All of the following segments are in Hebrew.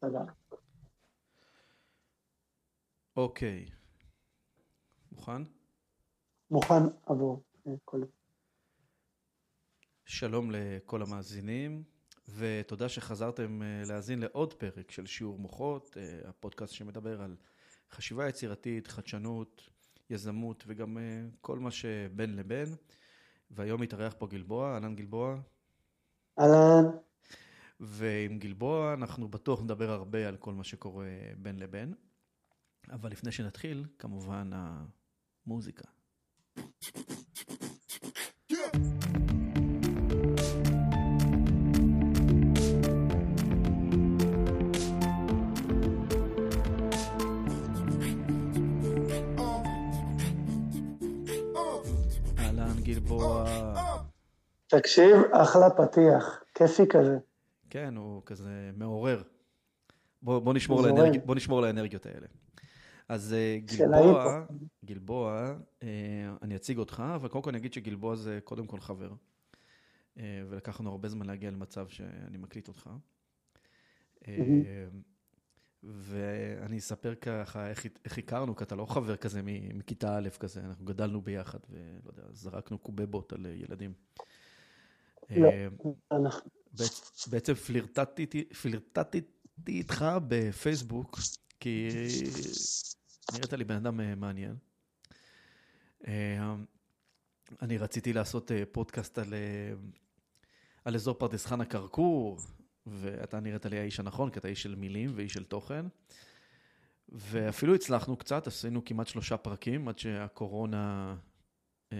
תודה. אוקיי. מוכן? מוכן עבור אה, כל... שלום לכל המאזינים, ותודה שחזרתם אה, להאזין לעוד פרק של שיעור מוחות, אה, הפודקאסט שמדבר על חשיבה יצירתית, חדשנות, יזמות וגם כל מה שבין לבין. והיום התארח פה גלבוע, אהלן גלבוע. אהלן. ועם גלבוע אנחנו בטוח נדבר הרבה על כל מה שקורה בין לבין. אבל לפני שנתחיל, כמובן המוזיקה. אהלן גלבוע. תקשיב, אחלה פתיח, כיפי כזה. כן, הוא כזה מעורר. בוא, בוא, נשמור, לאנרג... בוא נשמור לאנרגיות האלה. אז אה, גלבוע, גלבוע, אה, אני אציג אותך, אבל קודם כל אני אגיד שגלבוע זה קודם כל חבר. אה, ולקח לנו הרבה זמן להגיע למצב שאני מקליט אותך. ואני אספר ככה איך, איך הכרנו, כי אתה לא חבר כזה מכיתה א' כזה, אנחנו גדלנו ביחד, ולא יודע, זרקנו קובבות על ילדים. לא, אנחנו... בעצם פלירטטתי איתך בפייסבוק, כי נראית לי בן אדם אה, מעניין. אה, אני רציתי לעשות אה, פודקאסט על, על אזור פרדס חנה כרכור, ואתה נראית לי האיש הנכון, כי אתה איש של מילים ואיש של תוכן. ואפילו הצלחנו קצת, עשינו כמעט שלושה פרקים עד שהקורונה אה,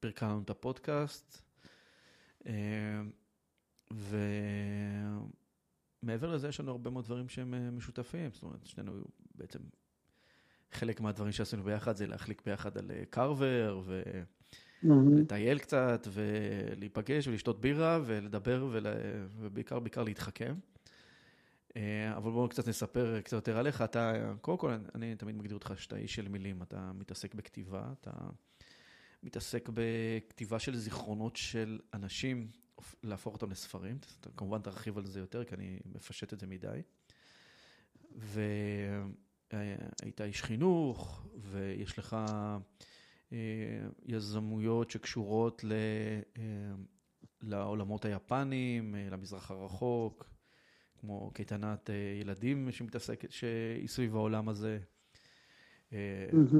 פירקה לנו את הפודקאסט. אה, ומעבר לזה יש לנו הרבה מאוד דברים שהם משותפים, זאת אומרת, שנינו בעצם חלק מהדברים שעשינו ביחד זה להחליק ביחד על אה, קרוור, ולטייל קצת, ולהיפגש ולשתות בירה, ולדבר, ובעיקר, בעיקר להתחכם. אה, אבל בואו קצת נספר קצת יותר עליך. אתה, קודם כל, אני תמיד מגדיר אותך שאתה איש של מילים, אתה מתעסק בכתיבה, אתה מתעסק בכתיבה של זיכרונות של אנשים, להפוך אותם לספרים. אתה כמובן תרחיב על זה יותר, כי אני מפשט את זה מדי. ו... היית איש חינוך, ויש לך אה, יזמויות שקשורות ל, אה, לעולמות היפניים, אה, למזרח הרחוק, כמו קייטנת ילדים שמתעסקת, שהיא סביב העולם הזה,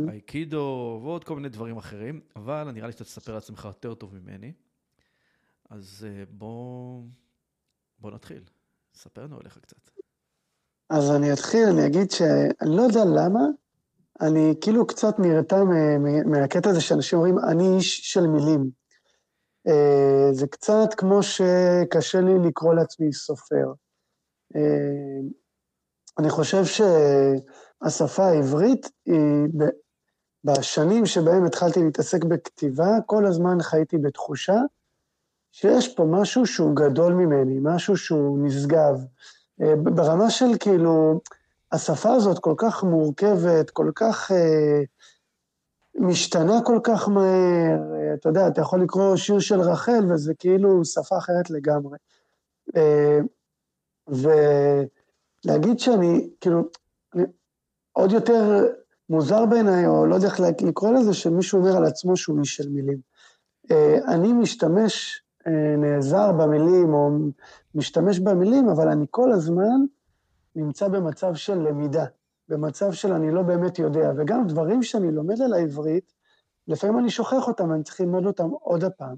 אייקידו ועוד כל מיני דברים אחרים, אבל נראה לי שאתה תספר לעצמך יותר טוב ממני. אז בוא, בוא נתחיל, ספר לנו עליך קצת. אז אני אתחיל, אני אגיד שאני לא יודע למה, אני כאילו קצת נרתע מהקטע הזה שאנשים אומרים, אני איש של מילים. אה, זה קצת כמו שקשה לי לקרוא לעצמי סופר. אה, אני חושב שהשפה העברית היא, בשנים שבהם התחלתי להתעסק בכתיבה, כל הזמן חייתי בתחושה שיש פה משהו שהוא גדול ממני, משהו שהוא נשגב. אה, ברמה של כאילו, השפה הזאת כל כך מורכבת, כל כך אה, משתנה כל כך מהר, אה, אתה יודע, אתה יכול לקרוא שיר של רחל וזה כאילו שפה אחרת לגמרי. אה, ולהגיד שאני, כאילו, אני, עוד יותר מוזר בעיניי, או לא יודע איך לקרוא לזה, שמישהו אומר על עצמו שהוא איש של מילים. אה, אני משתמש, נעזר במילים, או משתמש במילים, אבל אני כל הזמן נמצא במצב של למידה, במצב של אני לא באמת יודע, וגם דברים שאני לומד על העברית, לפעמים אני שוכח אותם, אני צריך ללמוד אותם עוד הפעם.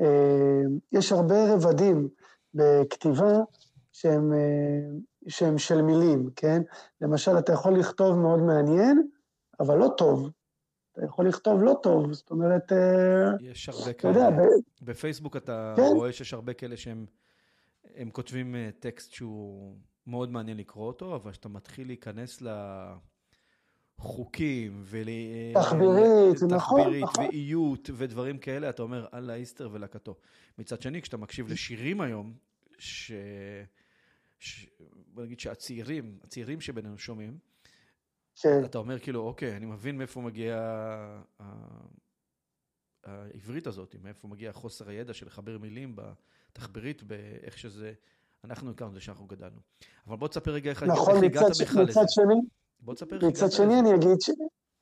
אה, יש הרבה רבדים בכתיבה שהם, אה, שהם של מילים, כן? למשל, אתה יכול לכתוב מאוד מעניין, אבל לא טוב. אתה יכול לכתוב לא טוב, זאת אומרת, אה, יש הרבה כאלה. אתה יודע, בפייסבוק אתה כן? רואה שיש הרבה כאלה שהם... הם כותבים אה, טקסט שהוא מאוד מעניין לקרוא אותו, אבל כשאתה מתחיל להיכנס לחוקים ול... תחבירית, זה נכון. תחבירית נכון. ואיות ודברים כאלה, אתה אומר, אללה איסטר ולקתו. מצד שני, כשאתה מקשיב לשירים היום, ש... ש... בוא נגיד שהצעירים, הצעירים שבינינו שומעים, כן. אתה אומר כאילו, אוקיי, אני מבין מאיפה מגיע העברית הזאת, מאיפה מגיע חוסר הידע של לחבר מילים תחבירית באיך שזה, אנחנו הכרנו את זה שאנחנו גדלנו. אבל בוא תספר רגע איך נכון, הגעת בכלל לזה. מצד שני, בוא תספר איך הגעת לזה. מצד שני אני אגיד, ש...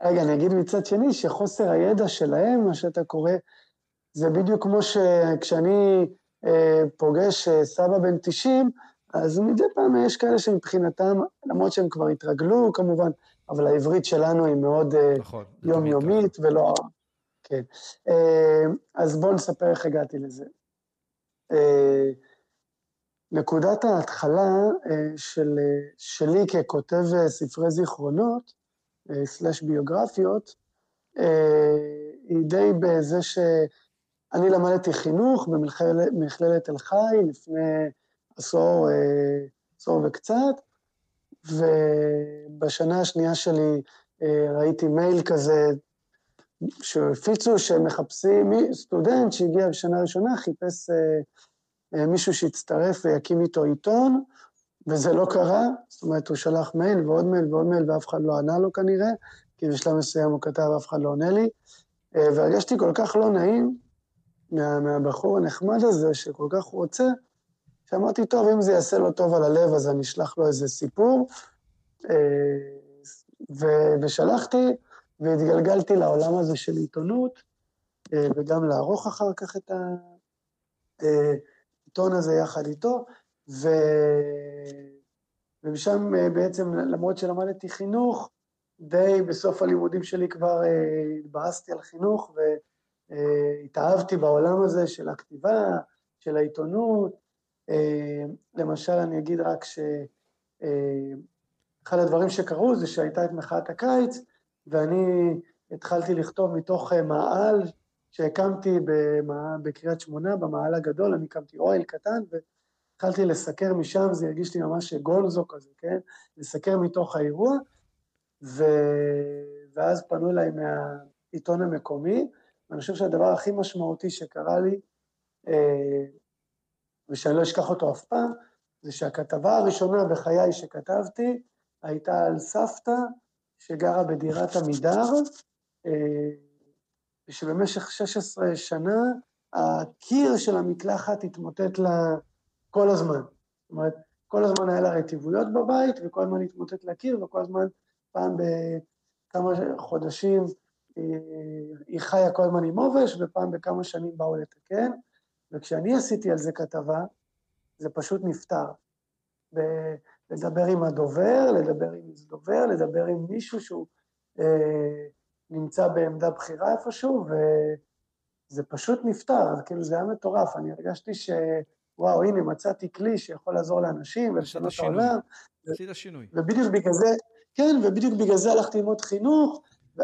רגע, אני אגיד מצד שני שחוסר הידע שלהם, מה שאתה קורא, זה בדיוק כמו שכשאני אה, פוגש אה, סבא בן 90, אז מדי פעם יש כאלה שמבחינתם, למרות שהם כבר התרגלו כמובן, אבל העברית שלנו היא מאוד אה, נכון, יומיומית ולא... כן. אה, אז בואו נספר איך הגעתי לזה. אה, נקודת ההתחלה של, שלי ככותב ספרי זיכרונות, סלש ביוגרפיות, היא די בזה שאני למדתי חינוך במכללת תל חי לפני עשור, עשור וקצת, ובשנה השנייה שלי ראיתי מייל כזה שהפיצו שהם מחפשים, סטודנט שהגיע בשנה ראשונה חיפש אה, אה, מישהו שיצטרף ויקים איתו עיתון, וזה לא קרה, זאת אומרת, הוא שלח מייל ועוד מייל ועוד מייל ואף אחד לא ענה לו כנראה, כי בשלב מסוים הוא כתב ואף אחד לא עונה לי, אה, והרגשתי כל כך לא נעים מה, מהבחור הנחמד הזה, שכל כך רוצה, שאמרתי, טוב, אם זה יעשה לו טוב על הלב, אז אני אשלח לו איזה סיפור. ו, ושלחתי, והתגלגלתי לעולם הזה של עיתונות, אה, וגם לערוך אחר כך את העיתון הזה יחד איתו, ו... ומשם אה, בעצם, למרות שלמדתי חינוך, די בסוף הלימודים שלי כבר אה, התבאסתי על חינוך והתאהבתי בעולם הזה של הכתיבה, של העיתונות. למשל, אני אגיד רק שאחד הדברים שקרו זה שהייתה את מחאת הקיץ, ואני התחלתי לכתוב מתוך אה, מאהל שהקמתי בקריית שמונה, במאהל הגדול, אני הקמתי אוהל קטן, והתחלתי לסקר משם, זה הרגיש לי ממש גולזו כזה, כן? לסקר מתוך האירוע, ו... ואז פנו אליי מהעיתון המקומי, ואני חושב שהדבר הכי משמעותי שקרה לי, אה, ושאני לא אשכח אותו אף פעם, זה שהכתבה הראשונה בחיי שכתבתי הייתה על סבתא שגרה בדירת עמידר, אה, ושבמשך 16 שנה הקיר של המקלחת התמוטט לה כל הזמן. זאת אומרת, כל הזמן היה לה רטיבויות בבית, וכל הזמן התמוטט לקיר, וכל הזמן, פעם בכמה חודשים אה, היא חיה כל הזמן עם עובש, ופעם בכמה שנים באו לתקן, וכשאני עשיתי על זה כתבה, זה פשוט נפתר. לדבר עם הדובר, לדבר עם איזה דובר, לדבר עם מישהו שהוא אה, נמצא בעמדה בכירה איפשהו, וזה פשוט נפתר, כאילו זה היה מטורף, אני הרגשתי ש... וואו, הנה, מצאתי כלי שיכול לעזור לאנשים ולשנות את העולם. עשית שינוי. ובדיוק בגלל זה, כן, ובדיוק בגלל זה הלכתי ללמוד חינוך, ו...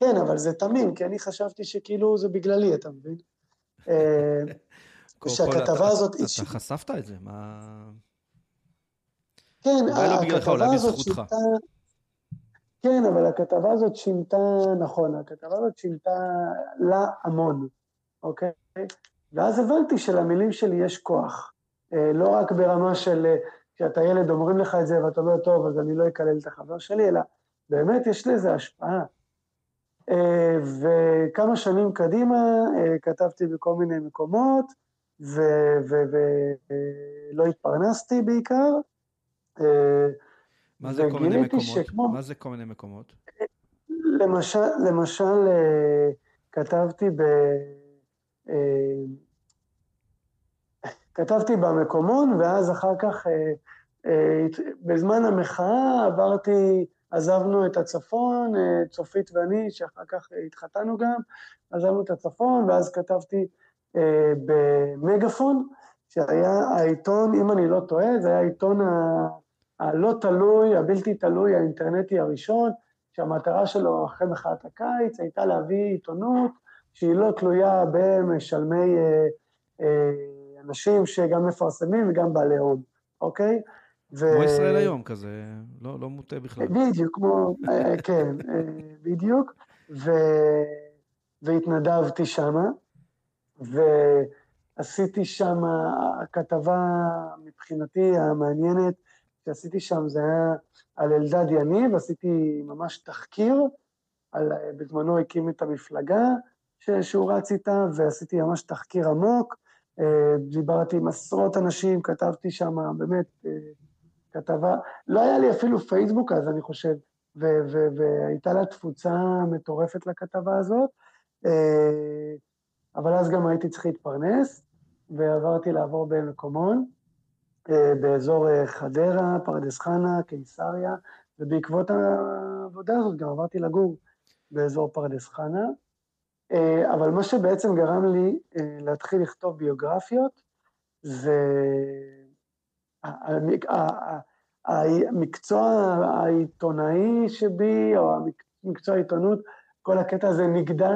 כן, אבל זה תמים, כי אני חשבתי שכאילו זה בגללי, אתה מבין? אה, שהכתבה הזאת... אתה חשפת את זה, מה... כן, לא בגללך, אולי בזכותך. כן, אבל הכתבה הזאת שינתה, נכון, הכתבה הזאת שינתה לה המון, אוקיי? ואז הבנתי שלמילים שלי יש כוח. אה, לא רק ברמה של אה, כשאתה ילד אומרים לך את זה ואתה אומר, טוב, אז אני לא אקלל את החבר שלי, אלא באמת יש לזה השפעה. אה, וכמה שנים קדימה כתבתי בכל מיני מקומות, ולא התפרנסתי בעיקר, מה זה כל מיני מקומות? שכמו, מה זה כל מיני מקומות? למשל, למשל אה, כתבתי ב... אה, כתבתי במקומון, ואז אחר כך, אה, בזמן המחאה עברתי, עזבנו את הצפון, צופית ואני, שאחר כך התחתנו גם, עזבנו את הצפון, ואז כתבתי במגפון, שהיה העיתון, אם אני לא טועה, זה היה העיתון הלא תלוי, הבלתי תלוי, האינטרנטי הראשון, שהמטרה שלו אחרי מחאת הקיץ הייתה להביא עיתונות שהיא לא תלויה במשלמי אה, אה, אנשים שגם מפרסמים וגם בעלי הון, אוקיי? ו... כמו ישראל היום כזה, לא, לא מוטה בכלל. בדיוק, כמו, אה, כן, אה, בדיוק, ו... והתנדבתי שמה, ועשיתי שמה כתבה מבחינתי המעניינת, שעשיתי שם זה היה על אלדד יניב, עשיתי ממש תחקיר, על, בזמנו הקים את המפלגה ש, שהוא רץ איתה, ועשיתי ממש תחקיר עמוק, דיברתי עם עשרות אנשים, כתבתי שם באמת כתבה, לא היה לי אפילו פייסבוק אז, אני חושב, והייתה לה תפוצה מטורפת לכתבה הזאת, אבל אז גם הייתי צריך להתפרנס, ועברתי לעבור במקומון, באזור חדרה, פרדס חנה, קיסריה, ובעקבות העבודה הזאת גם עברתי לגור באזור פרדס חנה. אבל מה שבעצם גרם לי להתחיל לכתוב ביוגרפיות, זה המקצוע העיתונאי שבי, או מקצוע העיתונות, כל הקטע הזה נגדע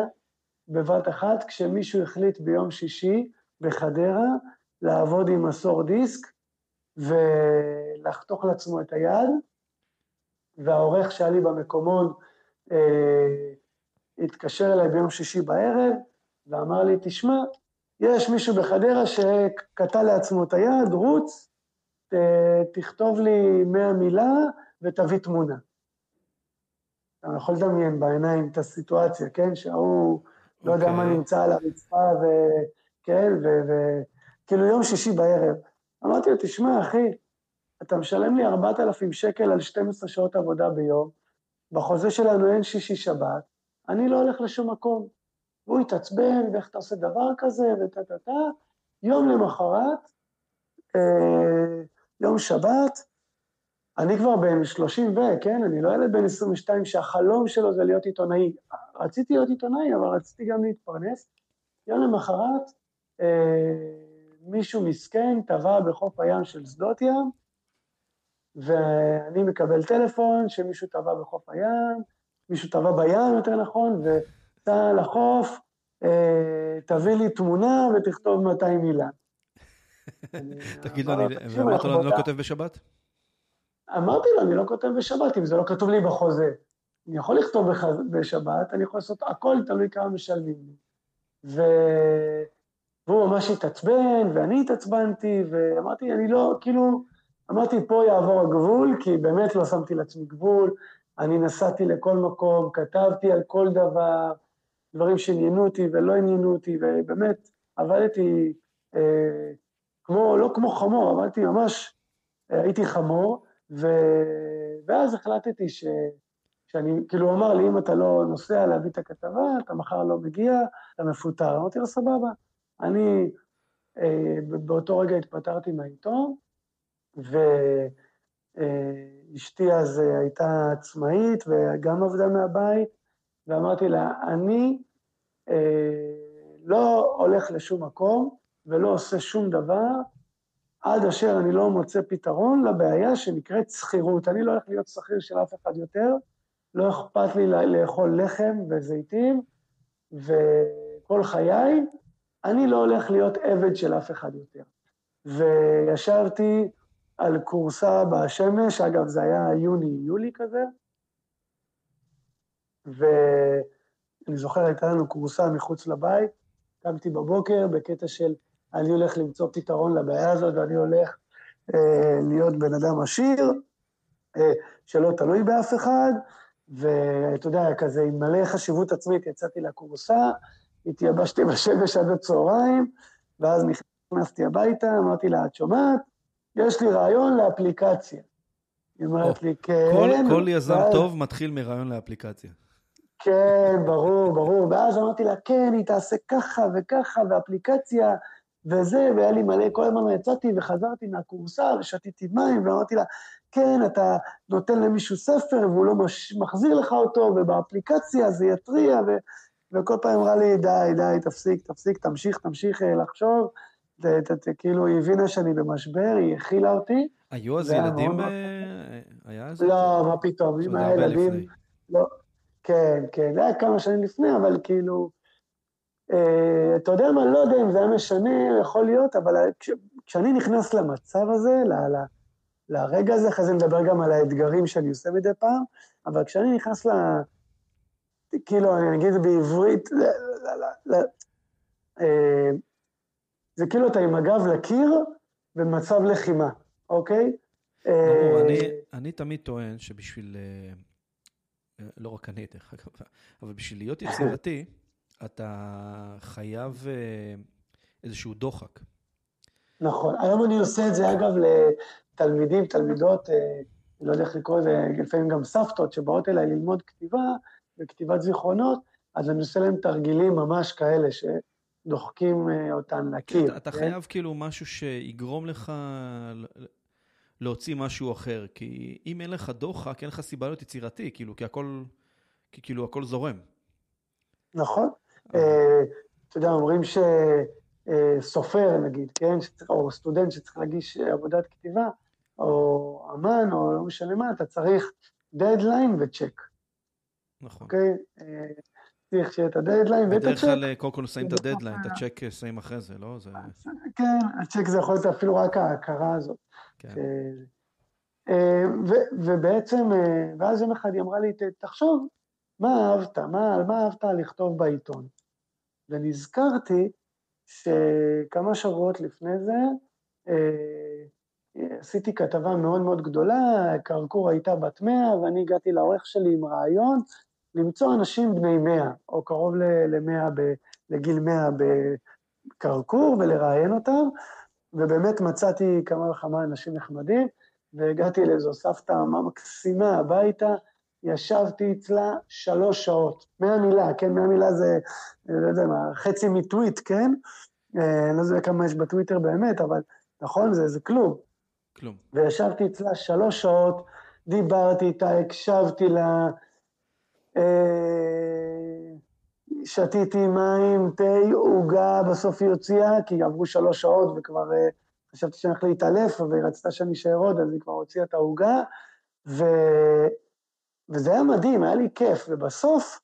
בבת אחת, כשמישהו החליט ביום שישי בחדרה לעבוד עם מסור דיסק ולחתוך לעצמו את היד, והעורך שהיה לי במקומון אה, התקשר אליי ביום שישי בערב ואמר לי, תשמע, יש מישהו בחדרה שקטע לעצמו את היד, רוץ, תכתוב לי מאה מילה ותביא תמונה. אתה יכול לדמיין בעיניים את הסיטואציה, כן? שההוא. לא יודע מה אוקיי. נמצא על הרצפה, וכן, וכאילו יום שישי בערב. אמרתי לו, תשמע, אחי, אתה משלם לי 4,000 שקל על 12 שעות עבודה ביום, בחוזה שלנו אין שישי-שבת, אני לא הולך לשום מקום. והוא התעצבן, ואיך אתה עושה דבר כזה, וטה-טה-טה. יום למחרת, אה, יום שבת, אני כבר בן 30 ו, כן? אני לא ילד בן 22 שהחלום שלו זה להיות עיתונאי. רציתי להיות עיתונאי, אבל רציתי גם להתפרנס. יום למחרת, אה, מישהו מסכן טבע בחוף הים של שדות ים, ואני מקבל טלפון שמישהו טבע בחוף הים, מישהו טבע בים יותר נכון, וסע לחוף, אה, תביא לי תמונה ותכתוב 200 מילה. תגיד לו, אמרת לו, אני לא כותב בשבת? אמרתי לו, אני לא כותב בשבת, אם זה לא כתוב לי בחוזה. אני יכול לכתוב בשבת, אני יכול לעשות הכל, תלוי כמה משלמים לי. ו... והוא ממש התעצבן, ואני התעצבנתי, ואמרתי, אני לא, כאילו, אמרתי, פה יעבור הגבול, כי באמת לא שמתי לעצמי גבול, אני נסעתי לכל מקום, כתבתי על כל דבר, דברים שעניינו אותי ולא עניינו אותי, ובאמת עבדתי אה, כמו, לא כמו חמור, עבדתי ממש, אה, הייתי חמור, ו... ואז החלטתי ש... שאני, כאילו הוא אמר לי, אם אתה לא נוסע להביא את הכתבה, אתה מחר לא מגיע, אתה מפוטר. אמרתי לו, סבבה. אני אה, באותו רגע התפטרתי מהעיתון, ואשתי אה, אז הייתה עצמאית וגם עבדה מהבית, ואמרתי לה, אני אה, לא הולך לשום מקום ולא עושה שום דבר עד אשר אני לא מוצא פתרון לבעיה שנקראת שכירות. אני לא הולך להיות שכיר של אף אחד יותר, לא אכפת לי לאכול לחם וזיתים, וכל חיי, אני לא הולך להיות עבד של אף אחד יותר. וישבתי על כורסה בשמש, אגב, זה היה יוני-יולי כזה, ואני זוכר, הייתה לנו כורסה מחוץ לבית, קמתי בבוקר בקטע של אני הולך למצוא פתרון לבעיה הזאת, ואני הולך אה, להיות בן אדם עשיר, אה, שלא תלוי באף אחד, ואתה יודע, כזה עם מלא חשיבות עצמית יצאתי לכורסה, התייבשתי בשמש עד הצהריים, ואז נכנסתי הביתה, אמרתי לה, את שומעת? יש לי רעיון לאפליקציה. היא אומרת לי, כן. כל, כל יזם ואז... טוב מתחיל מרעיון לאפליקציה. כן, ברור, ברור. ואז אמרתי לה, כן, היא תעשה ככה וככה, ואפליקציה, וזה, והיה לי מלא, כל הזמן יצאתי וחזרתי מהכורסה ושתיתי מים, ואמרתי לה, כן, אתה נותן למישהו ספר והוא לא מש, מחזיר לך אותו, ובאפליקציה זה יתריע, ו, וכל פעם אמרה לי, די, די, תפסיק, תפסיק, תמשיך, תמשיך אה, לחשוב. ת, ת, ת, כאילו, היא הבינה שאני במשבר, היא הכילה אותי. היו אז ילדים? אה, היה אז? לא, מה פתאום, אם היה ילדים... לא, כן, כן, זה היה כמה שנים לפני, אבל כאילו... אה, אתה יודע מה, לא יודע אם זה היה משנה, יכול להיות, אבל כש, כשאני נכנס למצב הזה, ל, ל, לרגע הזה, אחרי זה נדבר גם על האתגרים שאני עושה מדי פעם, אבל כשאני נכנס ל... כאילו, אני אגיד בעברית, ל, ל, ל, ל, אה, זה כאילו אתה עם הגב לקיר במצב לחימה, אוקיי? ברור, אני, אה, אני תמיד טוען שבשביל, לא רק אני דרך אגב, אבל בשביל להיות יצירתי, אתה חייב אה, איזשהו דוחק. נכון. היום אני עושה את זה, אגב, לתלמידים, תלמידות, אה, לא יודע איך לקרוא לזה, לפעמים גם סבתות שבאות אליי ללמוד כתיבה וכתיבת זיכרונות, אז אני עושה להם תרגילים ממש כאלה, שדוחקים אה, אותן לקיר. אתה, אתה כן? חייב כאילו משהו שיגרום לך להוציא משהו אחר, כי אם אין לך דוחק, אין לך סיבה להיות יצירתי, כאילו, כי הכל, כי כאילו הכל זורם. נכון. אה. אתה יודע, אומרים שסופר, נגיד, כן, או סטודנט שצריך להגיש עבודת כתיבה, או אמן, או לא משנה מה, אתה צריך דדליין וצ'ק. נכון. אוקיי? אה, צריך שיהיה את הדדליין ואת הצ'ק. בדרך כלל אה, קודם כל שמים את הדדליין, את הצ'ק שמים אחרי זה, לא? זה... כן, הצ'ק זה יכול להיות אפילו רק ההכרה הזאת. כן. ובעצם, ואז יום אחד היא אמרה לי, תחשוב, מה אהבת? מה, על מה אהבת לכתוב בעיתון? ונזכרתי שכמה שבועות לפני זה אה, עשיתי כתבה מאוד מאוד גדולה, קרקור הייתה בת מאה, ואני הגעתי לעורך שלי עם רעיון למצוא אנשים בני מאה, או קרוב למאה, לגיל מאה בקרקור, ולראיין אותם, ובאמת מצאתי כמה וכמה אנשים נחמדים, והגעתי לאיזו סבתא מקסימה הביתה, ישבתי אצלה שלוש שעות. מהמילה, כן? מהמילה זה, לא יודע מה, חצי מטוויט, כן? אה, אני לא יודע כמה יש בטוויטר באמת, אבל נכון, זה, זה כלום. כלום. וישבתי אצלה שלוש שעות, דיברתי איתה, הקשבתי לה, אה, שתיתי מים, תה, עוגה, בסוף היא הוציאה, כי עברו שלוש שעות וכבר אה, חשבתי שאני הולך להתעלף, והיא רצתה שאני אשאר עוד, אז היא כבר הוציאה את העוגה, ו... וזה היה מדהים, היה לי כיף, ובסוף,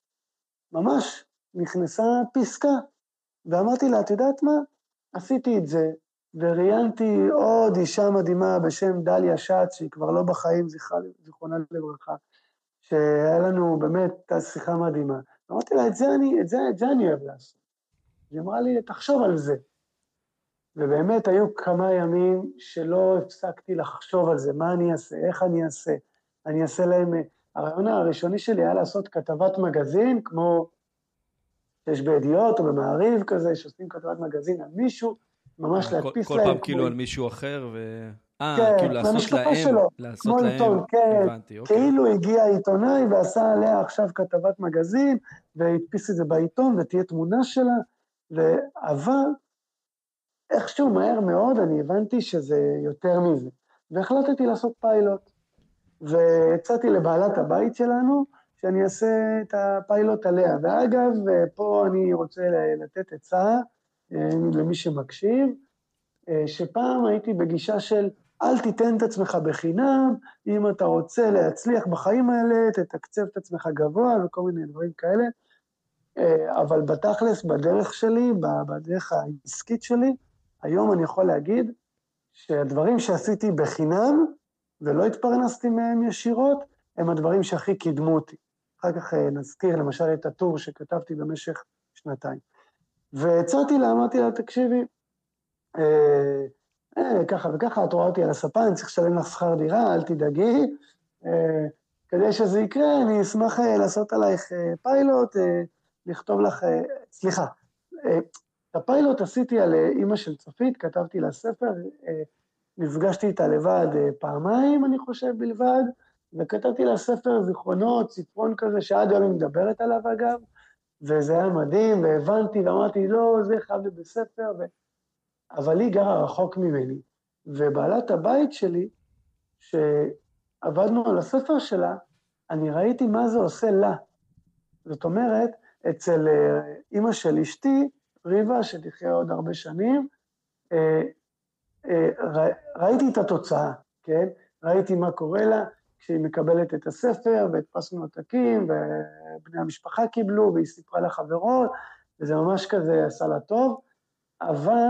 ממש, נכנסה פסקה, ואמרתי לה, את יודעת מה? עשיתי את זה, וראיינתי עוד אישה מדהימה בשם דליה שץ, שהיא כבר לא בחיים, זיכרונה לברכה, שהיה לנו באמת, שיחה מדהימה. אמרתי לה, את זה אני, את זה, את זה אני אוהב לעשות. היא אמרה לי, תחשוב על זה. ובאמת היו כמה ימים שלא הפסקתי לחשוב על זה, מה אני אעשה, איך אני אעשה. אני אעשה להם הרעיון הראשוני שלי היה לעשות כתבת מגזין, כמו שיש בידיעות או במעריב כזה, שעושים כתבת מגזין על מישהו, ממש להדפיס להם. כל פעם כאילו על מישהו אחר, ו... אה, כן, כאילו לעשות להם, שלו, לעשות כמו להם, עיתון, כן, הבנתי, אוקיי. כאילו הגיע עיתונאי ועשה עליה עכשיו כתבת מגזין, והדפיס את זה בעיתון, ותהיה תמונה שלה, ו... אבל איכשהו מהר מאוד אני הבנתי שזה יותר מזה, והחלטתי לעשות פיילוט. והצעתי לבעלת הבית שלנו שאני אעשה את הפיילוט עליה. ואגב, פה אני רוצה לתת עצה למי שמקשיב, אה, שפעם הייתי בגישה של אל תיתן את עצמך בחינם, אם אתה רוצה להצליח בחיים האלה, תתקצב את עצמך גבוה וכל מיני דברים כאלה. אה, אבל בתכלס, בדרך שלי, בדרך העסקית שלי, היום אני יכול להגיד שהדברים שעשיתי בחינם, ולא התפרנסתי מהם ישירות, הם הדברים שהכי קידמו אותי. אחר כך אה, נזכיר למשל את הטור שכתבתי במשך שנתיים. והצעתי לה, אמרתי לה, תקשיבי, אה, אה, ככה וככה, את רואה אותי על הספה, אני צריך לשלם לך שכר דירה, אל תדאגי. אה, כדי שזה יקרה, אני אשמח אה, לעשות עלייך אה, פיילוט, אה, לכתוב לך, אה, סליחה, אה, את הפיילוט עשיתי על אה, אימא של צופית, כתבתי לה ספר, אה, נפגשתי איתה לבד אה, פעמיים, אני חושב, בלבד, וכתבתי לה ספר זיכרונות, ספרון כזה, שעד היום היא מדברת עליו אגב, וזה היה מדהים, והבנתי, ואמרתי, לא, זה חייב להיות בספר, ו... אבל היא גרה רחוק ממני, ובעלת הבית שלי, שעבדנו על הספר שלה, אני ראיתי מה זה עושה לה. זאת אומרת, אצל אה, אימא של אשתי, ריבה, שתחיה עוד הרבה שנים, אה, אה, ראיתי את התוצאה, כן? ראיתי מה קורה לה כשהיא מקבלת את הספר, והדפסנו עותקים, ובני המשפחה קיבלו, והיא סיפרה לחברות, וזה ממש כזה עשה לה טוב, אבל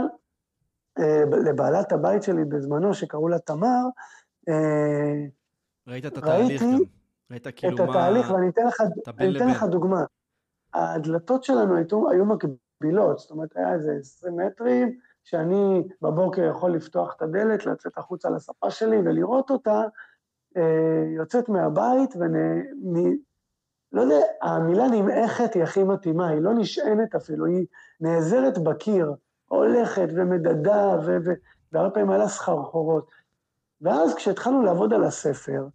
אה, לבעלת הבית שלי בזמנו, שקראו לה תמר, אה, ראית את התהליך גם. ראית כאילו מה... את התהליך, ואני אתן לך, אני אתן לך דוגמה. הדלתות שלנו היו, היו מקבילות, זאת אומרת, היה איזה 20 מטרים, שאני בבוקר יכול לפתוח את הדלת, לצאת החוצה לספה שלי ולראות אותה, יוצאת מהבית ונ... לא יודע, המילה נמעכת היא הכי מתאימה, היא לא נשענת אפילו, היא נעזרת בקיר, הולכת ומדדה, ו... ו... והרבה פעמים היה לה סחרחורות. ואז כשהתחלנו לעבוד על הספר,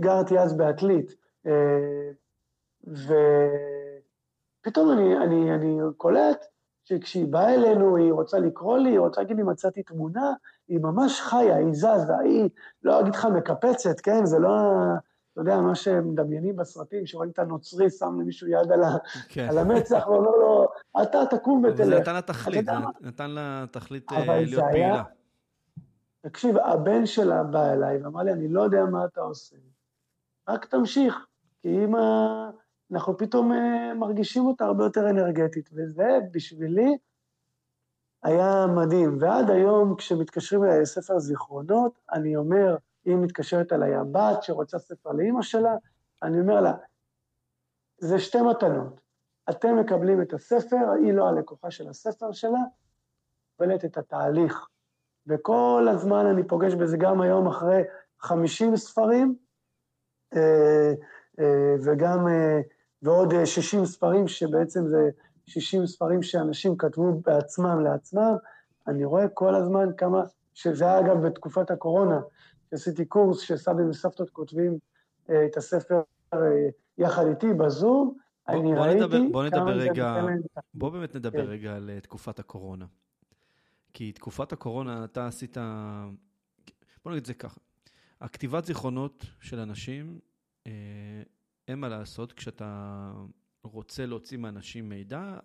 גרתי אז בעתלית, אה, ופתאום אני, אני, אני קולט שכשהיא באה אלינו, היא רוצה לקרוא לי, היא רוצה להגיד לי, מצאתי תמונה, היא ממש חיה, היא זזה, היא, לא אגיד לך מקפצת, כן? זה לא, אתה יודע, מה שמדמיינים בסרטים, שרואים את הנוצרי שם למישהו יד על, כן. על המצח ואומר לו, אתה תקום ותלך. זה נתן לה תכלית, זה נתן לה תכלית אה, להיות פעילה. תקשיב, הבן שלה בא אליי ואמר לי, אני לא יודע מה אתה עושה, רק תמשיך, כי אם אנחנו פתאום אה, מרגישים אותה הרבה יותר אנרגטית, וזה בשבילי היה מדהים. ועד היום, כשמתקשרים אליי לספר זיכרונות, אני אומר, אם מתקשרת אליי הבת שרוצה ספר לאימא שלה, אני אומר לה, זה שתי מתנות. אתם מקבלים את הספר, היא לא הלקוחה של הספר שלה, מקבלת את התהליך. וכל הזמן אני פוגש בזה גם היום אחרי 50 ספרים, אה, אה, וגם, ועוד 60 ספרים, שבעצם זה 60 ספרים שאנשים כתבו בעצמם לעצמם, אני רואה כל הזמן כמה, שזה היה אגב בתקופת הקורונה, עשיתי קורס שסבים וסבתות כותבים את הספר יחד איתי בזום, בוא, אני בוא ראיתי נדבר, בוא נדבר רגע, בוא באמת נדבר כן. רגע על תקופת הקורונה. כי תקופת הקורונה אתה עשית, בוא נגיד את זה ככה, הכתיבת זיכרונות של אנשים, אה, אין מה לעשות, כשאתה רוצה להוציא מאנשים מידע,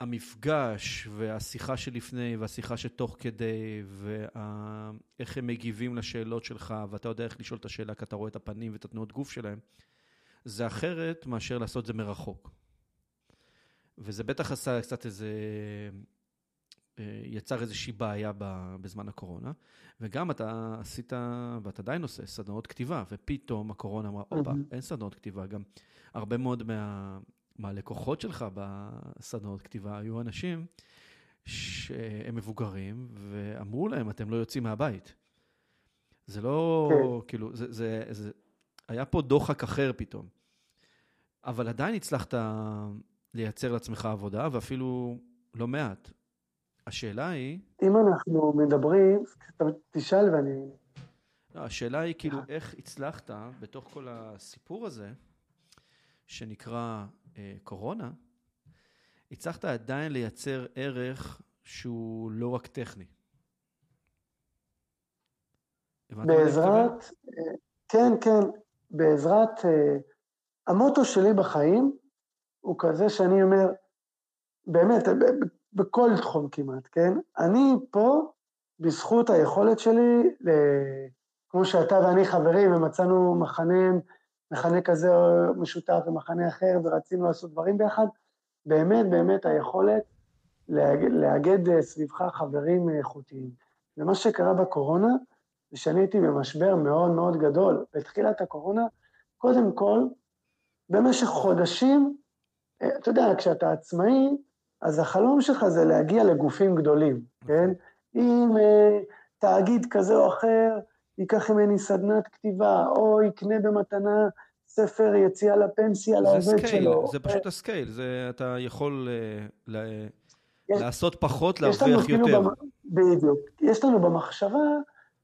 המפגש והשיחה שלפני והשיחה שתוך כדי ואיך הם מגיבים לשאלות שלך ואתה יודע איך לשאול את השאלה כי אתה רואה את הפנים ואת התנועות גוף שלהם, זה אחרת מאשר לעשות את זה מרחוק. וזה בטח עשה קצת איזה יצר איזושהי בעיה בזמן הקורונה, וגם אתה עשית, ואתה עדיין עושה, סדנאות כתיבה, ופתאום הקורונה אמרה, הופה, אין סדנאות כתיבה, גם הרבה מאוד מה, מהלקוחות שלך בסדנאות כתיבה היו אנשים שהם מבוגרים, ואמרו להם, אתם לא יוצאים מהבית. זה לא, כן. כאילו, זה, זה, זה, היה פה דוחק אחר פתאום. אבל עדיין הצלחת לייצר לעצמך עבודה, ואפילו לא מעט. השאלה היא... אם אנחנו מדברים, תשאל ואני... לא, השאלה היא כאילו איך הצלחת בתוך כל הסיפור הזה, שנקרא אה, קורונה, הצלחת עדיין לייצר ערך שהוא לא רק טכני. בעזרת, אה, כן, כן, בעזרת, אה, המוטו שלי בחיים הוא כזה שאני אומר, באמת, בכל תחום כמעט, כן? אני פה בזכות היכולת שלי, כמו שאתה ואני חברים ומצאנו מחנה, מחנה כזה משותף ומחנה אחר ורצינו לעשות דברים ביחד, באמת באמת היכולת לאגד סביבך חברים איכותיים. ומה שקרה בקורונה, זה שאני הייתי במשבר מאוד מאוד גדול. בתחילת הקורונה, קודם כל, במשך חודשים, אתה יודע, כשאתה עצמאי, אז החלום שלך זה להגיע לגופים גדולים, כן? אם uh, תאגיד כזה או אחר ייקח ממני סדנת כתיבה, או יקנה במתנה ספר יציאה לפנסיה לעובד שלו. זה פשוט הסקייל, זה אתה יכול uh, ל... יש, לעשות פחות, להרוויח יותר. במ... בדיוק. יש לנו במחשבה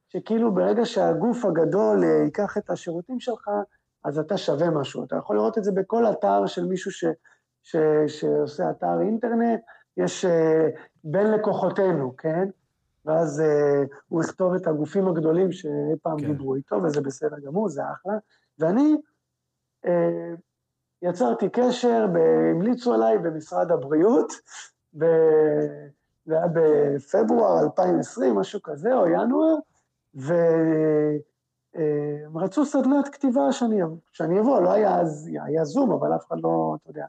שכאילו ברגע שהגוף הגדול ייקח את השירותים שלך, אז אתה שווה משהו. אתה יכול לראות את זה בכל אתר של מישהו ש... ש, שעושה אתר אינטרנט, יש uh, בין לקוחותינו, כן? ואז uh, הוא יכתוב את הגופים הגדולים שאי פעם כן. דיברו איתו, וזה בסדר גמור, זה אחלה. ואני uh, יצרתי קשר, המליצו עליי במשרד הבריאות, ב... זה היה בפברואר 2020, משהו כזה, או ינואר, והם רצו סדנת כתיבה שאני, שאני אבוא, לא היה אז, היה זום, אבל אף אחד לא, אתה יודע,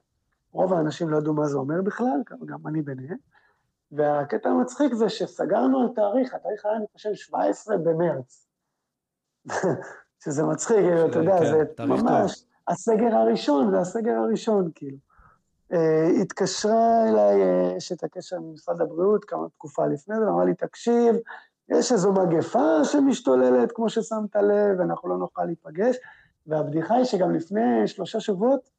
רוב האנשים לא ידעו מה זה אומר בכלל, גם אני ביניהם. והקטע המצחיק זה שסגרנו על תאריך, התאריך היה, אני חושב, 17 במרץ. שזה מצחיק, כאילו, אתה יודע, כן, זה ממש הסגר הראשון, זה הסגר הראשון, כאילו. אה, התקשרה אליי אשת הקשר ממשרד הבריאות כמה תקופה לפני זה, אמרה לי, תקשיב, יש איזו מגפה שמשתוללת, כמו ששמת לב, אנחנו לא נוכל להיפגש. והבדיחה היא שגם לפני שלושה שבועות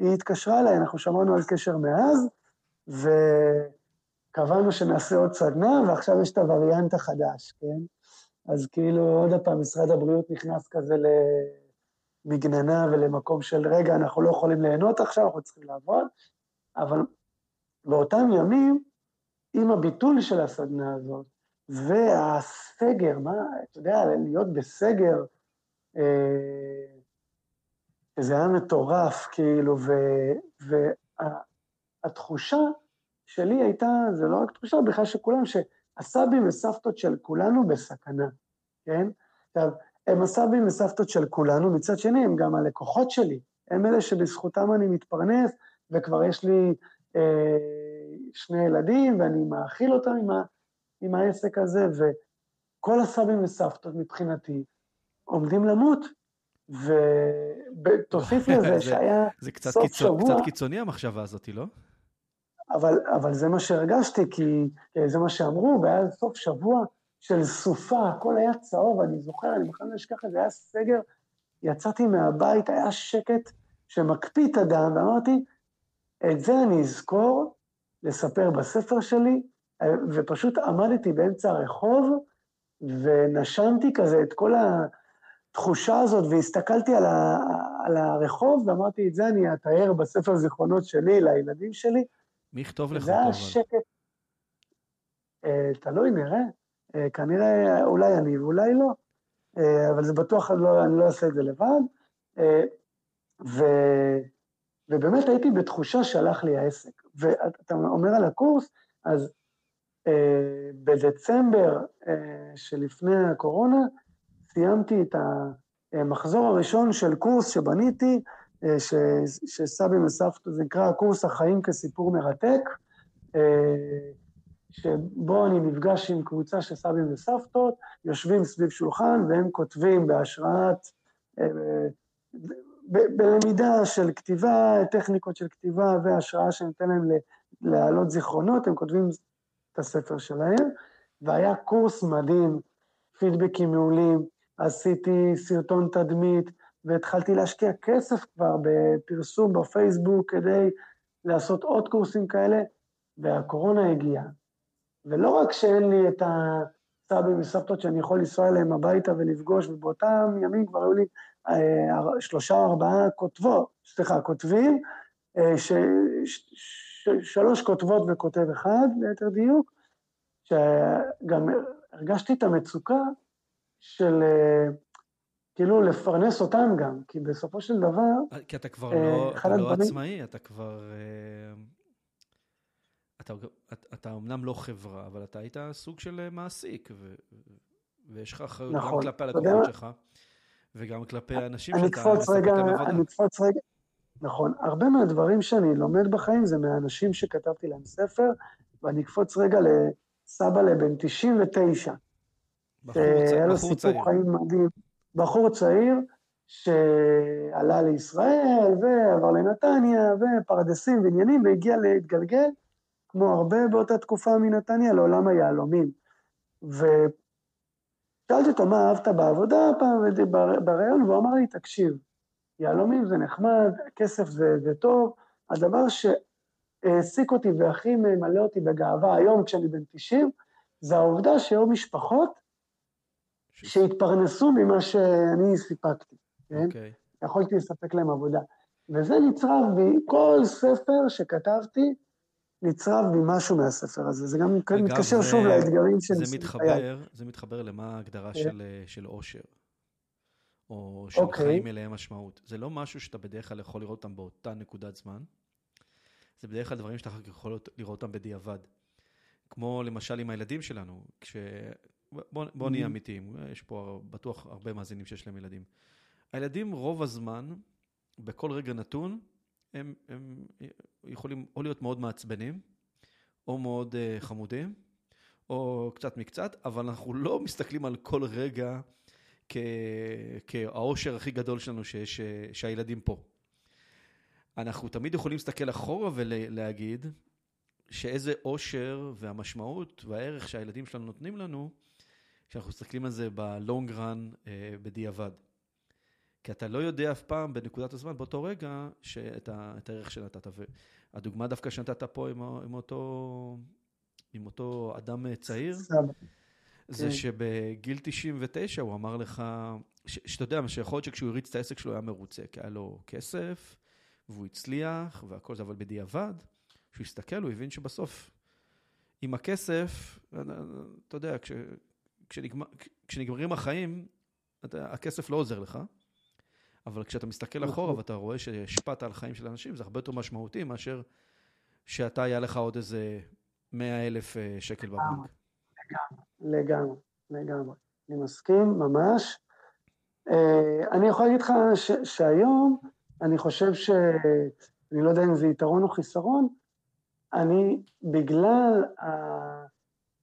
היא התקשרה אליי, אנחנו שמענו על קשר מאז, קבענו שנעשה עוד סדנה, ועכשיו יש את הווריאנט החדש, כן? אז כאילו, עוד פעם, משרד הבריאות נכנס כזה למגננה ולמקום של, רגע, אנחנו לא יכולים ליהנות עכשיו, אנחנו צריכים לעבוד, אבל באותם ימים, עם הביטול של הסדנה הזאת, והסגר, מה, אתה יודע, להיות בסגר, אה, זה היה מטורף, כאילו, והתחושה וה, שלי הייתה, זה לא רק תחושה, בכלל של כולם, שהסבים וסבתות של כולנו בסכנה, כן? עכשיו, הם הסבים וסבתות של כולנו, מצד שני הם גם הלקוחות שלי, הם אלה שבזכותם אני מתפרנס, וכבר יש לי אה, שני ילדים, ואני מאכיל אותם עם, ה, עם העסק הזה, וכל הסבים וסבתות מבחינתי עומדים למות, ותוסיף לזה שהיה זה קצת סוף קיצון, שבוע... זה קצת קיצוני המחשבה הזאת, לא? אבל, אבל זה מה שהרגשתי, כי זה מה שאמרו, והיה סוף שבוע של סופה, הכל היה צהוב, אני זוכר, אני בכלל לא אשכח את זה, היה סגר, יצאתי מהבית, היה שקט שמקפיא את הדם, ואמרתי, את זה אני אזכור לספר בספר שלי, ופשוט עמדתי באמצע הרחוב, ונשמתי כזה את כל התחושה הזאת, והסתכלתי על, ה, על הרחוב, ואמרתי, את זה אני אתאר בספר זיכרונות שלי לילדים שלי. מי יכתוב לך אותו? זה היה שקט. אה, תלוי, נראה. אה, כנראה, אולי אני ואולי לא, אה, אבל זה בטוח, לא, אני לא אעשה את זה לבד. ו, ובאמת הייתי בתחושה שהלך לי העסק. ואתה אומר על הקורס, אז בדצמבר שלפני הקורונה, סיימתי את המחזור הראשון של קורס שבניתי, ש, שסבי וסבתא, זה נקרא קורס החיים כסיפור מרתק, שבו אני נפגש עם קבוצה של סבים וסבתות, יושבים סביב שולחן והם כותבים בהשראת, בלמידה של כתיבה, טכניקות של כתיבה והשראה שנותן להם להעלות זיכרונות, הם כותבים את הספר שלהם, והיה קורס מדהים, פידבקים מעולים, עשיתי סרטון תדמית, והתחלתי להשקיע כסף כבר בפרסום בפייסבוק כדי לעשות עוד קורסים כאלה, והקורונה הגיעה. ולא רק שאין לי את הסבים וסבתות שאני יכול לנסוע אליהם הביתה ולפגוש, ובאותם ימים כבר היו לי אה, שלושה או ארבעה כותבות, סליחה, כותבים, אה, ש, ש, ש, שלוש כותבות וכותב אחד, ליתר דיוק, שגם הרגשתי את המצוקה של אה, כאילו לפרנס אותם גם, כי בסופו של דבר... כי אתה כבר לא, אתה לא עצמאי, אתה כבר... אתה, אתה, אתה אמנם לא חברה, אבל אתה היית סוג של מעסיק, ו, ויש לך אחריות נכון, גם כלפי הלקוחות שלך, וגם כלפי האנשים שאתה מספק להם עבודה. אני אקפוץ רגע, נכון. הרבה מהדברים שאני לומד בחיים זה מהאנשים שכתבתי להם ספר, ואני אקפוץ רגע לסבא לבן 99. צעיר. היה לו סיפור חיים מדהים. בחור צעיר שעלה לישראל ועבר לנתניה ופרדסים ועניינים והגיע להתגלגל, כמו הרבה באותה תקופה מנתניה, לעולם היהלומים. ושאלתי אותו מה אהבת בעבודה פעם בריאיון, והוא אמר לי, תקשיב, יהלומים זה נחמד, כסף זה, זה טוב, הדבר שהעסיק אותי והכי ממלא אותי בגאווה היום כשאני בן 90, זה העובדה שהיו משפחות שהתפרנסו ממה שאני סיפקתי, כן? Okay. אוקיי. יכולתי לספק להם עבודה. וזה נצרב בי, כל ספר שכתבתי, נצרב בי משהו מהספר הזה. זה גם אגב, מתקשר זה, שוב לאתגרים של... זה מתחבר, זה מתחבר למה ההגדרה okay. כן. של, של אושר, או של okay. אוקיי. חיים מלאי משמעות. זה לא משהו שאתה בדרך כלל יכול לראות אותם באותה נקודת זמן, זה בדרך כלל דברים שאתה יכול לראות אותם בדיעבד. כמו למשל עם הילדים שלנו, כש... בוא, בוא נהיה אמיתיים, יש פה בטוח הרבה מאזינים שיש להם ילדים. הילדים רוב הזמן, בכל רגע נתון, הם, הם יכולים או להיות מאוד מעצבנים, או מאוד uh, חמודים, או קצת מקצת, אבל אנחנו לא מסתכלים על כל רגע כ... כהאושר הכי גדול שלנו שיש, שהילדים פה. אנחנו תמיד יכולים להסתכל אחורה ולהגיד שאיזה אושר והמשמעות והערך שהילדים שלנו נותנים לנו, כשאנחנו מסתכלים על זה בלונג רן אה, בדיעבד. כי אתה לא יודע אף פעם בנקודת הזמן, באותו רגע, שאת ה, את הערך שנתת. והדוגמה דווקא שנתת פה עם, עם אותו עם אותו אדם אה, צעיר, סבא. זה כן. שבגיל 99 הוא אמר לך, ש- שאתה יודע, שיכול להיות שכשהוא הריץ את העסק שלו היה מרוצה, כי היה לו כסף, והוא הצליח, והכל זה, אבל בדיעבד, כשהוא הסתכל, הוא הבין שבסוף, עם הכסף, אתה יודע, כש, כשנגמר, כשנגמרים החיים, אתה, הכסף לא עוזר לך, אבל כשאתה מסתכל נכון. אחורה ואתה רואה שהשפעת על חיים של אנשים, זה הרבה יותר משמעותי מאשר שאתה, היה לך עוד איזה 100 אלף אה, שקל בבנק. לגמרי, לגמרי. אני מסכים, ממש. אה, אני יכול להגיד לך ש- שהיום, אני חושב ש... אני לא יודע אם זה יתרון או חיסרון, אני, בגלל, ה...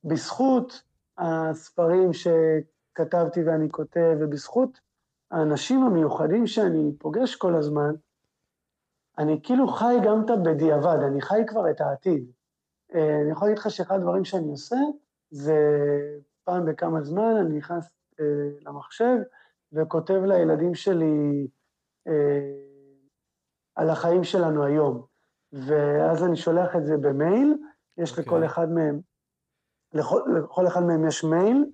בזכות הספרים שכתבתי ואני כותב, ובזכות האנשים המיוחדים שאני פוגש כל הזמן, אני כאילו חי גם את הבדיעבד, אני חי כבר את העתיד. אה, אני יכול להגיד לך שאחד הדברים שאני עושה, זה פעם בכמה זמן אני נכנס אה, למחשב וכותב לילדים שלי אה, על החיים שלנו היום. ואז אני שולח את זה במייל, יש אוקיי. לכל אחד מהם, לכל, לכל אחד מהם יש מייל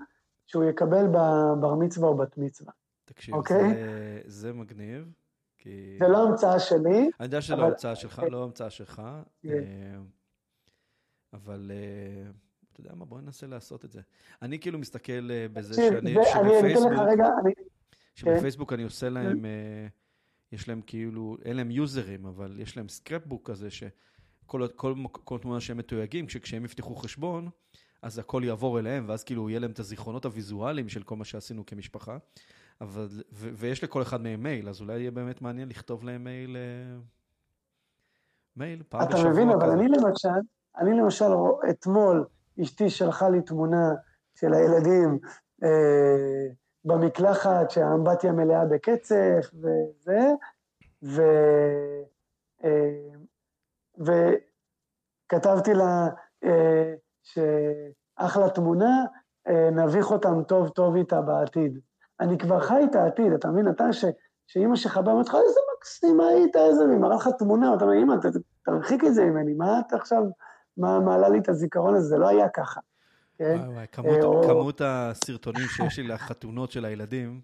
שהוא יקבל בבר מצווה או בת מצווה. תקשיב, אוקיי. זה, זה מגניב, כי... זה לא המצאה שלי, אני יודע שלא אבל- המצאה שלך, לא המצאה שלך, כן. אה, אבל אה, אתה יודע מה, בוא ננסה לעשות את זה. אני כאילו מסתכל אה, בזה שאני, שבפייסבוק, אני, שבפייסבוק אני עושה להם, אה, יש להם כאילו, אין להם יוזרים, אבל יש להם סקרפבוק כזה, שכל כל, מק- כל תמונה שהם מתויגים, כשהם יפתחו חשבון, אז הכל יעבור אליהם, ואז כאילו יהיה להם את הזיכרונות הוויזואליים של כל מה שעשינו כמשפחה. אבל, ו, ויש לכל אחד מהם מייל, אז אולי יהיה באמת מעניין לכתוב להם מייל, אה, מייל, פעם אתה בשבוע מבין, אבל. אני למשל, אני למשל, אתמול אשתי שלחה לי תמונה של הילדים אה, במקלחת, שהאמבטיה מלאה בקצף וזה, ו, אה, וכתבתי לה אה, שאחלה תמונה, אה, נביך אותם טוב טוב איתה בעתיד. אני כבר חי את העתיד, אתה מבין? אתה, ש, שאימא שלך באה ואומרת לך, איזה מקסימה היית, איזה, והיא מראה לך תמונה, אתה אומר, אימא, תרחיק את זה ממני, מה את עכשיו, מה מעלה לי את הזיכרון הזה, זה לא היה ככה. כן? וואי וואי, כמות, או- כמות הסרטונים שיש לי לחתונות של הילדים,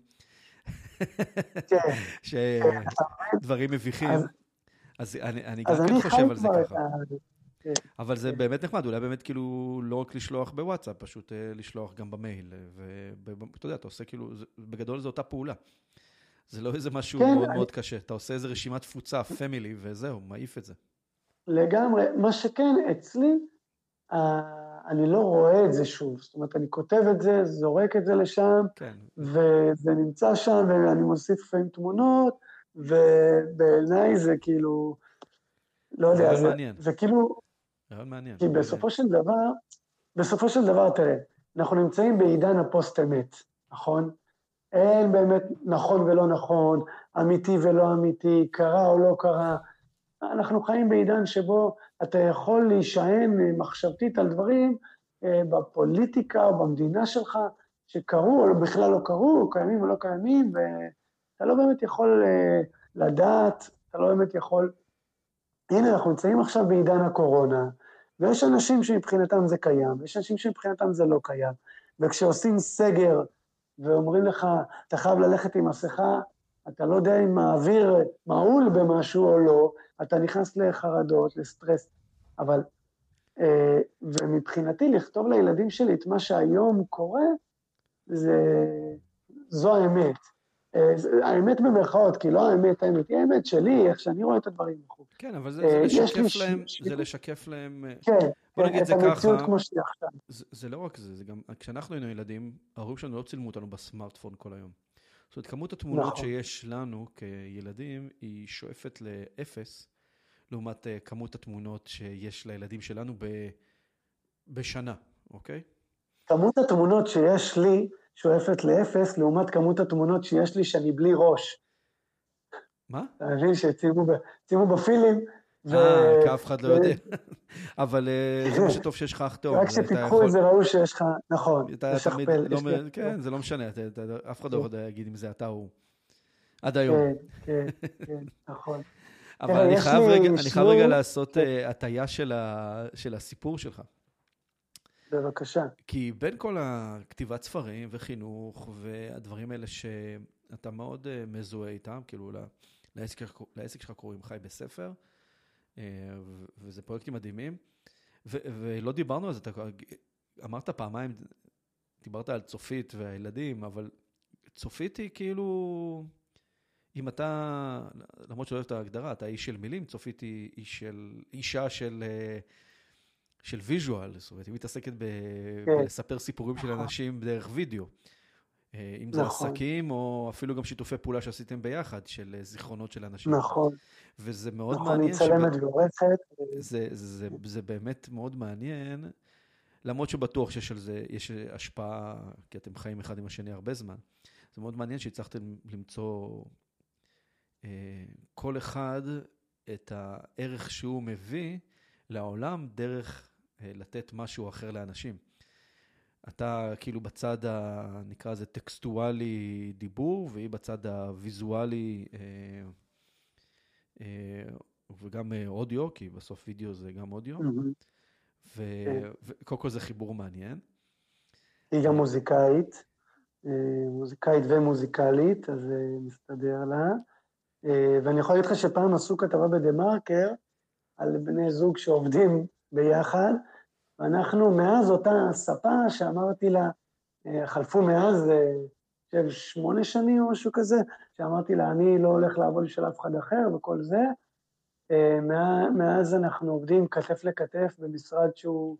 כן. שדברים מביכים, אז- אז אני, אני גם כן חושב על זה ככה. ה... אבל זה כן. באמת נחמד, אולי באמת כאילו לא רק לשלוח בוואטסאפ, פשוט אה, לשלוח גם במייל. ואתה יודע, אתה עושה כאילו, זה- בגדול זו אותה פעולה. זה לא איזה משהו כן, מאוד אני- מאוד קשה. אתה עושה איזה רשימת תפוצה, פמילי, וזהו, מעיף את זה. לגמרי. מה שכן, אצלי, אה, אני לא רואה את זה שוב. זאת אומרת, אני כותב את זה, זורק את זה לשם, כן. וזה נמצא שם, ואני מוסיף לפעמים תמונות, ובעיניי זה כאילו, לא יודע, זה. זה כאילו, מעניין. כי בסופו של דבר, בסופו של דבר, תראה, אנחנו נמצאים בעידן הפוסט-אמת, נכון? אין באמת נכון ולא נכון, אמיתי ולא אמיתי, קרה או לא קרה. אנחנו חיים בעידן שבו אתה יכול להישען מחשבתית על דברים אה, בפוליטיקה או במדינה שלך, שקרו או בכלל לא קרו, קיימים או לא קיימים, ואתה לא באמת יכול אה, לדעת, אתה לא באמת יכול... הנה, אנחנו נמצאים עכשיו בעידן הקורונה, ויש אנשים שמבחינתם זה קיים, ויש אנשים שמבחינתם זה לא קיים. וכשעושים סגר ואומרים לך, אתה חייב ללכת עם מסכה, אתה לא יודע אם האוויר מעול במשהו או לא, אתה נכנס לחרדות, לסטרס. אבל, אה, ומבחינתי, לכתוב לילדים שלי את מה שהיום קורה, זה, זו האמת. אה, האמת במרכאות, כי לא האמת, האמת, היא האמת שלי, איך שאני רואה את הדברים. כן, אבל זה, אה, זה לשקף להם, ש- זה לשקף להם, אה, כן, בוא כן, נגיד את זה ככה. כמו שהיא עכשיו. זה, זה לא רק זה, זה גם, כשאנחנו היינו ילדים, ההורים שלנו לא צילמו אותנו בסמארטפון כל היום. זאת אומרת, כמות התמונות נכון. שיש לנו כילדים, היא שואפת לאפס, לעומת כמות התמונות שיש לילדים שלנו ב, בשנה, אוקיי? כמות התמונות שיש לי שואפת לאפס, לעומת כמות התמונות שיש לי שאני בלי ראש. מה? אתה מבין צילמו בפילים. אה, כי אף אחד לא יודע. אבל אה, זה מה שטוב שיש לך אח טוב. רק שתיקחו את זה, ראו שיש לך, נכון, לשכפל. לא, כן, זה לא משנה, אף אחד לא כן. יכול להגיד אם זה אתה או הוא. עד היום. כן, כן, כן, נכון. אבל תראה, אני חייב רגע, לעשות אה, הטיה של הסיפור שלך. בבקשה. כי בין כל הכתיבת ספרים וחינוך והדברים האלה שאתה מאוד אה, מזוהה איתם, כאילו לעסק, לעסק שלך קוראים חי בספר, אה, וזה פרויקטים מדהימים, ו, ולא דיברנו על זה, אתה אמרת פעמיים, דיברת על צופית והילדים, אבל צופית היא כאילו, אם אתה, למרות שלא אוהב את ההגדרה, אתה איש של מילים, צופית היא איש של, אישה של... של ויז'ואל, זאת אומרת, היא מתעסקת ב... כן. בלספר סיפורים של נכון. אנשים דרך וידאו. אה, אם זה נכון. עסקים, או אפילו גם שיתופי פעולה שעשיתם ביחד, של אה, זיכרונות של אנשים. נכון. וזה מאוד נכון, מעניין. נכון, היא מצלמת ועורכת. זה, זה, זה באמת מאוד מעניין, למרות שבטוח שיש על זה, יש השפעה, כי אתם חיים אחד עם השני הרבה זמן. זה מאוד מעניין שהצלחתם למצוא אה, כל אחד את הערך שהוא מביא לעולם דרך לתת משהו אחר לאנשים. אתה כאילו בצד, ה, נקרא לזה טקסטואלי דיבור, והיא בצד הוויזואלי אה, אה, וגם אה, אודיו, כי בסוף וידאו זה גם אודיו. וקודם כל זה חיבור מעניין. היא גם מוזיקאית, אה, מוזיקאית ומוזיקלית, אז מסתדר לה. ואני יכול להגיד לך שפעם עשו כתבה בדה מרקר על בני זוג שעובדים ביחד, ואנחנו מאז אותה ספה שאמרתי לה, אה, חלפו מאז, אה, חושב, שמונה שנים או משהו כזה, שאמרתי לה, אני לא הולך לעבוד של אף אחד אחר וכל זה. אה, מאז אנחנו עובדים כתף לכתף במשרד שהוא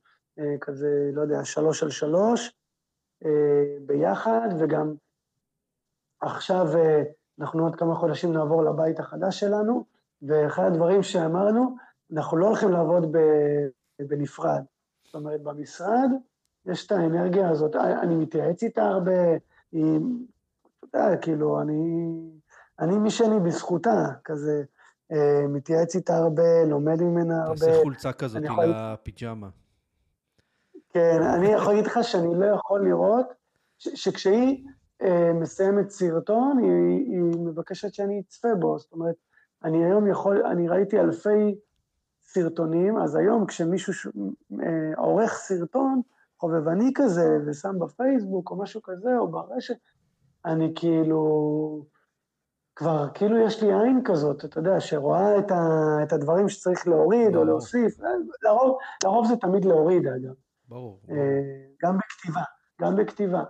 כזה, לא יודע, שלוש על שלוש, ביחד, וגם עכשיו אנחנו עוד כמה חודשים נעבור לבית החדש שלנו, ואחד הדברים שאמרנו, אנחנו לא הולכים לעבוד בנפרד. זאת אומרת, במשרד יש את האנרגיה הזאת, אני מתייעץ איתה הרבה, היא, אתה יודע, כאילו, אני, אני מי שאני בזכותה, כזה, אה, מתייעץ איתה הרבה, לומד ממנה הרבה. תעשה חולצה כזאת לפיג'מה. כן, אני יכול להגיד לך שאני לא יכול לראות, שכשהיא אה, מסיימת סרטון, היא, היא מבקשת שאני אצפה בו, זאת אומרת, אני היום יכול, אני ראיתי אלפי סרטונים, אז היום כשמישהו ש... אה, עורך סרטון חובבני כזה ושם בפייסבוק או משהו כזה או ברשת, אני כאילו, כבר כאילו יש לי עין כזאת, אתה יודע, שרואה את, ה... את הדברים שצריך להוריד או להוסיף, אה, לרוב, לרוב זה תמיד להוריד אגב. ברור. ברור. אה, גם בכתיבה, גם בכתיבה.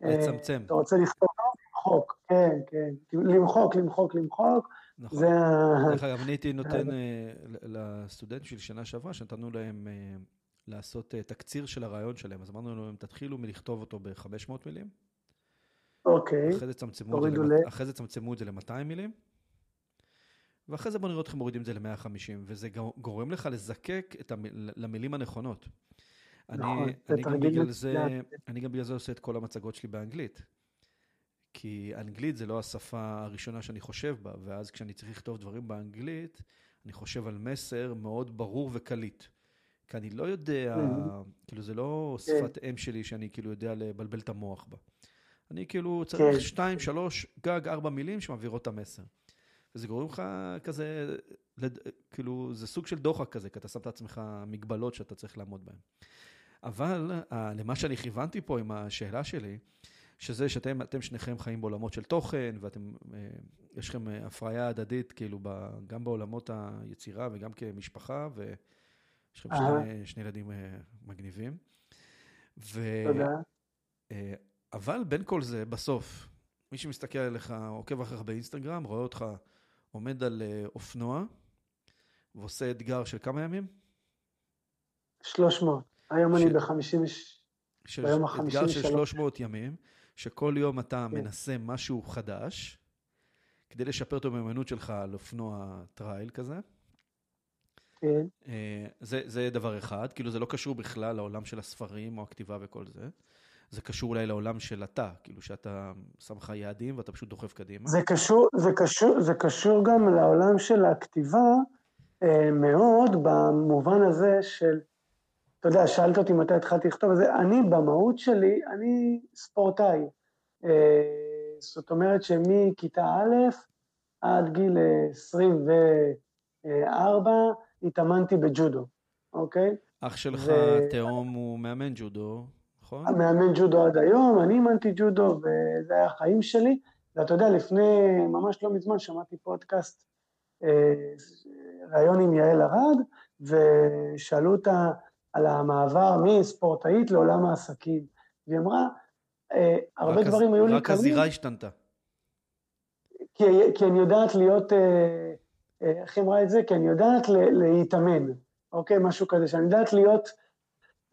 לצמצם. אתה רוצה לכתוב, למחוק, כן, כן, למחוק, למחוק, למחוק. נכון. זה ה... דרך אגב, אני הייתי נותן אה, לסטודנטים שלי שנה שעברה, שנתנו להם אה, לעשות אה, תקציר של הרעיון שלהם, אז אמרנו להם, תתחילו מלכתוב אותו ב-500 מילים. אוקיי. אחרי זה צמצמו, את זה, אחרי זה צמצמו את זה ל-200 מילים. ואחרי זה בואו נראה אתכם מורידים את זה ל-150, וזה גורם לך לזקק את המיל, למילים הנכונות. נכון, אני, אני, גם בגלל זה, אני גם בגלל זה עושה את כל המצגות שלי באנגלית. כי אנגלית זה לא השפה הראשונה שאני חושב בה, ואז כשאני צריך לכתוב דברים באנגלית, אני חושב על מסר מאוד ברור וקליט. כי אני לא יודע. כאילו זה לא כן. שפת אם שלי שאני כאילו יודע לבלבל את המוח בה. אני כאילו צריך כן. שתיים, שלוש, גג, ארבע מילים שמעבירות את המסר. וזה גורם לך כזה, כאילו, זה סוג של דוחק כזה, כי אתה שם את עצמך מגבלות שאתה צריך לעמוד בהן. אבל אה, למה שאני כיוונתי פה עם השאלה שלי, שזה שאתם שניכם חיים בעולמות של תוכן, ואתם, אה, יש לכם אה, הפריה הדדית, כאילו, גם בעולמות היצירה וגם כמשפחה, ויש לכם שני, שני ילדים אה, מגניבים. ו... תודה. אבל בין כל זה, בסוף, מי שמסתכל עליך, עוקב אחריך באינסטגרם, רואה אותך עומד על אופנוע, ועושה אתגר של כמה ימים? 300. היום ש... אני ב-50... של... ביום ה-53. אתגר של 300 ימים. שכל יום אתה כן. מנסה משהו חדש, כדי לשפר את המיומנות שלך על אופנוע trial כזה. כן. אה, זה, זה דבר אחד, כאילו זה לא קשור בכלל לעולם של הספרים או הכתיבה וכל זה. זה קשור אולי לעולם של אתה, כאילו שאתה שם לך יעדים ואתה פשוט דוחף קדימה. זה קשור, זה קשור, זה קשור גם לעולם של הכתיבה אה, מאוד, במובן הזה של אתה יודע, שאלת אותי מתי התחלתי לכתוב, אז אני במהות שלי, אני ספורטאי. אה, זאת אומרת שמכיתה א' עד גיל 24 התאמנתי בג'ודו, אוקיי? אח שלך, ו... תהום, הוא מאמן ג'ודו, נכון? מאמן ג'ודו עד היום, אני אימנתי ג'ודו, וזה היה החיים שלי. ואתה יודע, לפני, ממש לא מזמן, שמעתי פודקאסט, אה, ראיון עם יעל ארד, ושאלו אותה על המעבר מספורטאית לעולם העסקים. והיא אמרה, אה, הרבה דברים היו לי קלים. רק הזירה השתנתה. כי, כי אני יודעת להיות, אה, אה, איך היא אמרה את זה? כי אני יודעת להתאמן, אוקיי? משהו כזה, שאני יודעת להיות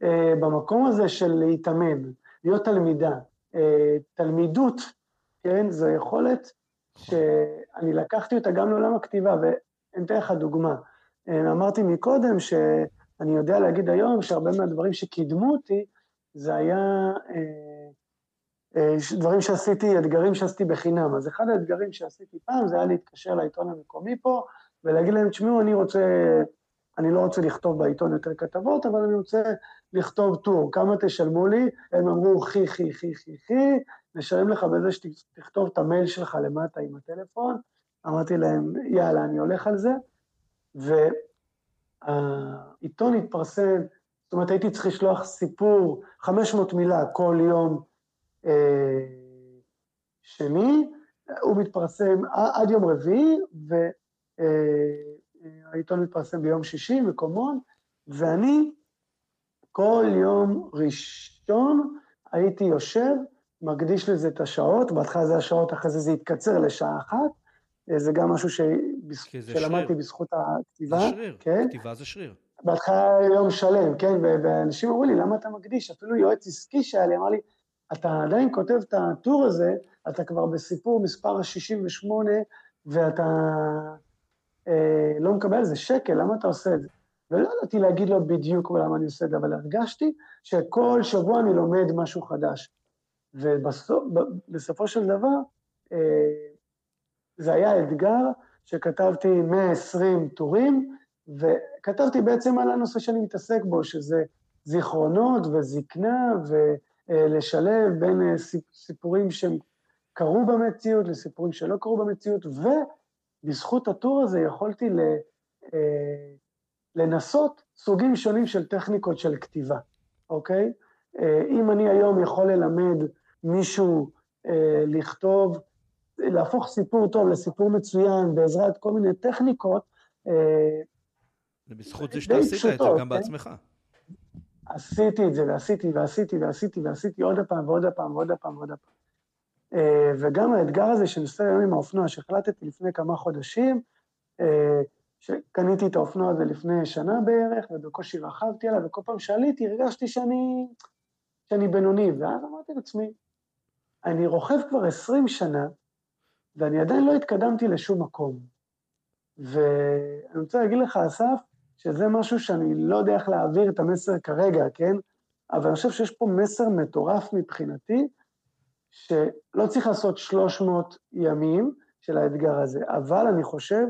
אה, במקום הזה של להתאמן, להיות תלמידה. אה, תלמידות, כן, זו יכולת שאני לקחתי אותה גם לעולם הכתיבה, ואני אתן לך דוגמה. אמרתי מקודם שאני יודע להגיד היום שהרבה מהדברים שקידמו אותי, זה היה אה, אה, דברים שעשיתי, אתגרים שעשיתי בחינם. אז אחד האתגרים שעשיתי פעם זה היה להתקשר לעיתון המקומי פה ולהגיד להם, תשמעו, אני רוצה, אני לא רוצה לכתוב בעיתון יותר כתבות, אבל אני רוצה לכתוב טור, כמה תשלמו לי? הם אמרו, חי, חי, חי, חי, חי, נשלם לך בזה שתכתוב את המייל שלך למטה עם הטלפון. אמרתי להם, יאללה, אני הולך על זה. והעיתון התפרסם זאת אומרת, הייתי צריך לשלוח סיפור, 500 מילה כל יום אה, שני, הוא מתפרסם עד יום רביעי, והעיתון אה, מתפרסם ביום שישי, מקומון, ואני כל יום ראשון הייתי יושב, מקדיש לזה את השעות, בהתחלה זה השעות, אחרי זה זה התקצר לשעה אחת, אה, זה גם משהו שלמדתי בזכות הכתיבה. זה שריר, כן? כתיבה זה שריר. בהתחלה יום שלם, כן, ואנשים אמרו לי, למה אתה מקדיש? אפילו יועץ עסקי שהיה לי, אמר לי, אתה עדיין כותב את הטור הזה, אתה כבר בסיפור מספר 68, ואתה אה, לא מקבל על זה שקל, למה אתה עושה את זה? ולא ידעתי להגיד לו בדיוק למה אני עושה את זה, אבל הרגשתי שכל שבוע אני לומד משהו חדש. ובסופו של דבר, אה, זה היה אתגר שכתבתי 120 טורים, וכתבתי בעצם על הנושא שאני מתעסק בו, שזה זיכרונות וזקנה, ולשלב בין אה, סיפורים שהם קרו במציאות לסיפורים שלא קרו במציאות, ובזכות הטור הזה יכולתי אה, לנסות סוגים שונים של טכניקות של כתיבה, אוקיי? אה, אם אני היום יכול ללמד מישהו לכתוב, להפוך סיפור טוב לסיפור מצוין בעזרת כל מיני טכניקות, זה בזכות זה שאתה עשית את זה גם כן? בעצמך. עשיתי את זה, ועשיתי, ועשיתי, ועשיתי, ועשיתי עוד פעם, ועוד פעם, ועוד פעם, ועוד פעם. אה, וגם האתגר הזה של נוסע היום עם האופנוע, שהחלטתי לפני כמה חודשים, אה, שקניתי את האופנוע הזה לפני שנה בערך, ובקושי רכבתי עליו, וכל פעם שעליתי הרגשתי שאני, שאני בינוני, ואז אמרתי לעצמי, אני רוכב כבר עשרים שנה, ואני עדיין לא התקדמתי לשום מקום. ואני רוצה להגיד לך, אסף, שזה משהו שאני לא יודע איך להעביר את המסר כרגע, כן? אבל אני חושב שיש פה מסר מטורף מבחינתי, שלא צריך לעשות 300 ימים של האתגר הזה, אבל אני חושב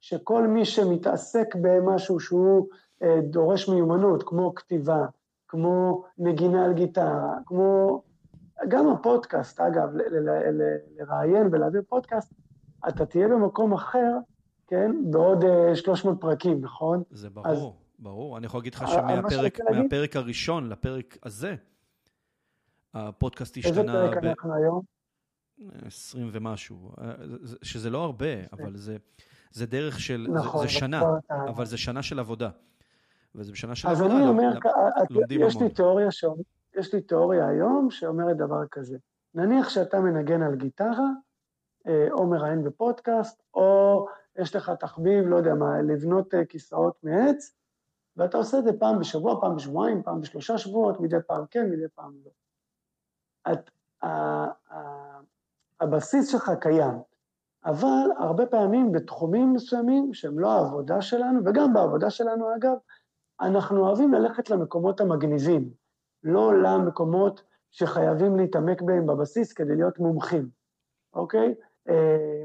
שכל מי שמתעסק במשהו שהוא אה, דורש מיומנות, כמו כתיבה, כמו נגינה על גיטרה, כמו... גם הפודקאסט, אגב, לראיין ולהעביר פודקאסט, אתה תהיה במקום אחר כן? בעוד 300 אה, פרקים, נכון? זה ברור, אז, ברור. אני יכול להגיד לך שמהפרק מהפרק הראשון לפרק הזה, הפודקאסט השתנה... איזה פרק ב... אנחנו היום? 20 ומשהו, אה, שזה לא הרבה, אבל זה, זה דרך של, נכון, זה, זה שנה, אבל זה שנה של עבודה. וזה בשנה של עבודה, אז אני אומר, לומדים יש המון. לי תיאוריה ש... יש לי תיאוריה היום שאומרת דבר כזה, נניח שאתה מנגן על גיטרה, אה, או מראיין בפודקאסט, או יש לך תחביב, לא יודע מה, לבנות אה, כיסאות מעץ, ואתה עושה את זה פעם בשבוע, פעם בשבועיים, פעם בשלושה שבועות, מדי פעם כן, מדי פעם לא. את, ה, ה, הבסיס שלך קיים, אבל הרבה פעמים בתחומים מסוימים שהם לא העבודה שלנו, וגם בעבודה שלנו אגב, אנחנו אוהבים ללכת למקומות המגניבים, לא למקומות שחייבים להתעמק בהם בבסיס כדי להיות מומחים, אוקיי? אה,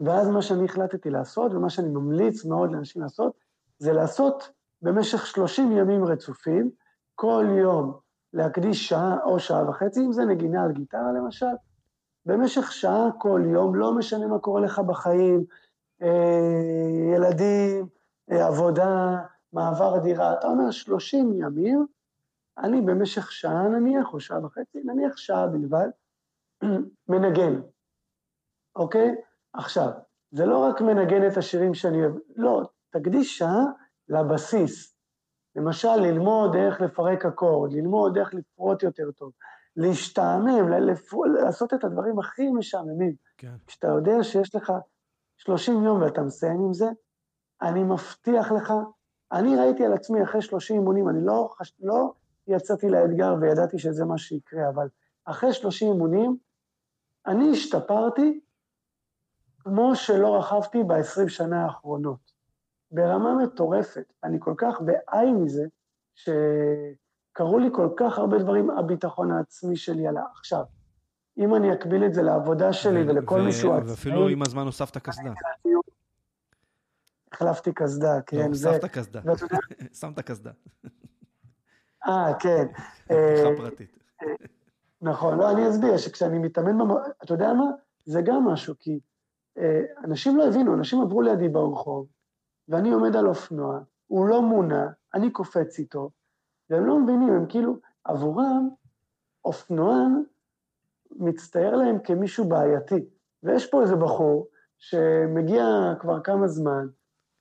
ואז מה שאני החלטתי לעשות, ומה שאני ממליץ מאוד לאנשים לעשות, זה לעשות במשך 30 ימים רצופים, כל יום להקדיש שעה או שעה וחצי, אם זה נגינה על גיטרה למשל, במשך שעה כל יום, לא משנה מה קורה לך בחיים, אה, ילדים, אה, עבודה, מעבר דירה, אתה אומר 30 ימים, אני במשך שעה נניח, או שעה וחצי, נניח שעה בלבד, מנגן, אוקיי? עכשיו, זה לא רק מנגן את השירים שאני אוהב, לא, תקדיש שעה לבסיס. למשל, ללמוד איך לפרק אקורד, ללמוד איך לפרוט יותר טוב, להשתעמם, לעשות את הדברים הכי משעממים. כן. כשאתה יודע שיש לך 30 יום ואתה מסיים עם זה, אני מבטיח לך, אני ראיתי על עצמי אחרי 30 אימונים, אני לא, לא יצאתי לאתגר וידעתי שזה מה שיקרה, אבל אחרי 30 אימונים, אני השתפרתי כמו שלא רכבתי ב-20 שנה האחרונות. ברמה מטורפת. אני כל כך בעי מזה, שקרו לי כל כך הרבה דברים, הביטחון העצמי שלי עלה. עכשיו, אם אני אקביל את זה לעבודה שלי ולכל מי שהוא עצמי... ואפילו עם הזמן הוספת קסדה. החלפתי קסדה, כן. לא, הוספת קסדה. שמת קסדה. אה, כן. אה, פרטית. אה, נכון, לא, אני אסביר שכשאני מתאמן, אתה יודע מה? זה גם משהו, כי אה, אנשים לא הבינו, אנשים עברו לידי ברחוב, ואני עומד על אופנוע, הוא לא מונע, אני קופץ איתו, והם לא מבינים, הם כאילו, עבורם, אופנוען מצטייר להם כמישהו בעייתי. ויש פה איזה בחור שמגיע כבר כמה זמן,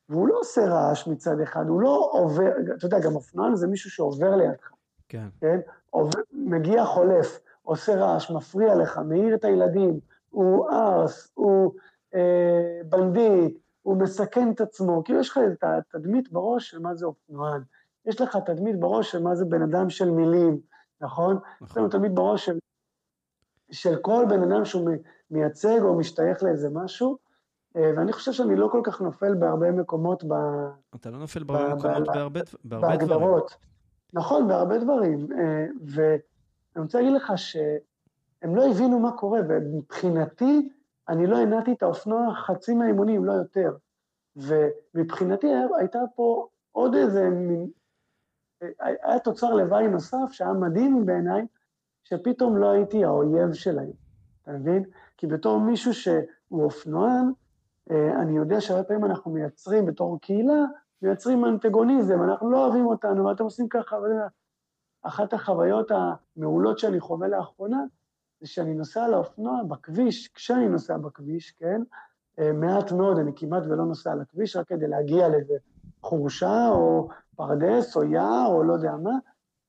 והוא לא עושה רעש מצד אחד, הוא לא עובר, אתה יודע, גם אופנוען זה מישהו שעובר לידך. כן. כן? עובר, מגיע חולף, עושה רעש, מפריע לך, מעיר את הילדים, הוא ארס, הוא אה, בנדיט, הוא מסכן את עצמו, כאילו יש לך את התדמית בראש של מה זה אופנוען, יש לך תדמית בראש של מה זה בן אדם של מילים, נכון? נכון. יש לנו תדמית בראש של, של כל בן אדם שהוא מייצג או משתייך לאיזה משהו, ואני חושב שאני לא כל כך נופל בהרבה מקומות ב... אתה לא נופל בהרבה מקומות בהרבה, בהרבה בהגדרות. דברים. נכון, בהרבה דברים. אה, ואני רוצה להגיד לך שהם לא הבינו מה קורה, ומבחינתי, אני לא הנעתי את האופנוע חצי מהאימונים, לא יותר. ומבחינתי הייתה פה עוד איזה מין, היה תוצר לוואי נוסף שהיה מדהים בעיניי, שפתאום לא הייתי האויב שלהם, אתה מבין? כי בתור מישהו שהוא אופנוען, אה, אני יודע שהרבה פעמים אנחנו מייצרים בתור קהילה, מייצרים אנטגוניזם, אנחנו לא אוהבים אותנו, ואתם עושים ככה, אחת החוויות המעולות שאני חווה לאחרונה, זה שאני נוסע על האופנוע בכביש, כשאני נוסע בכביש, כן? אה, מעט מאוד, אני כמעט ולא נוסע על הכביש, רק כדי להגיע לאיזה חורשה או פרדס או יער או לא יודע מה,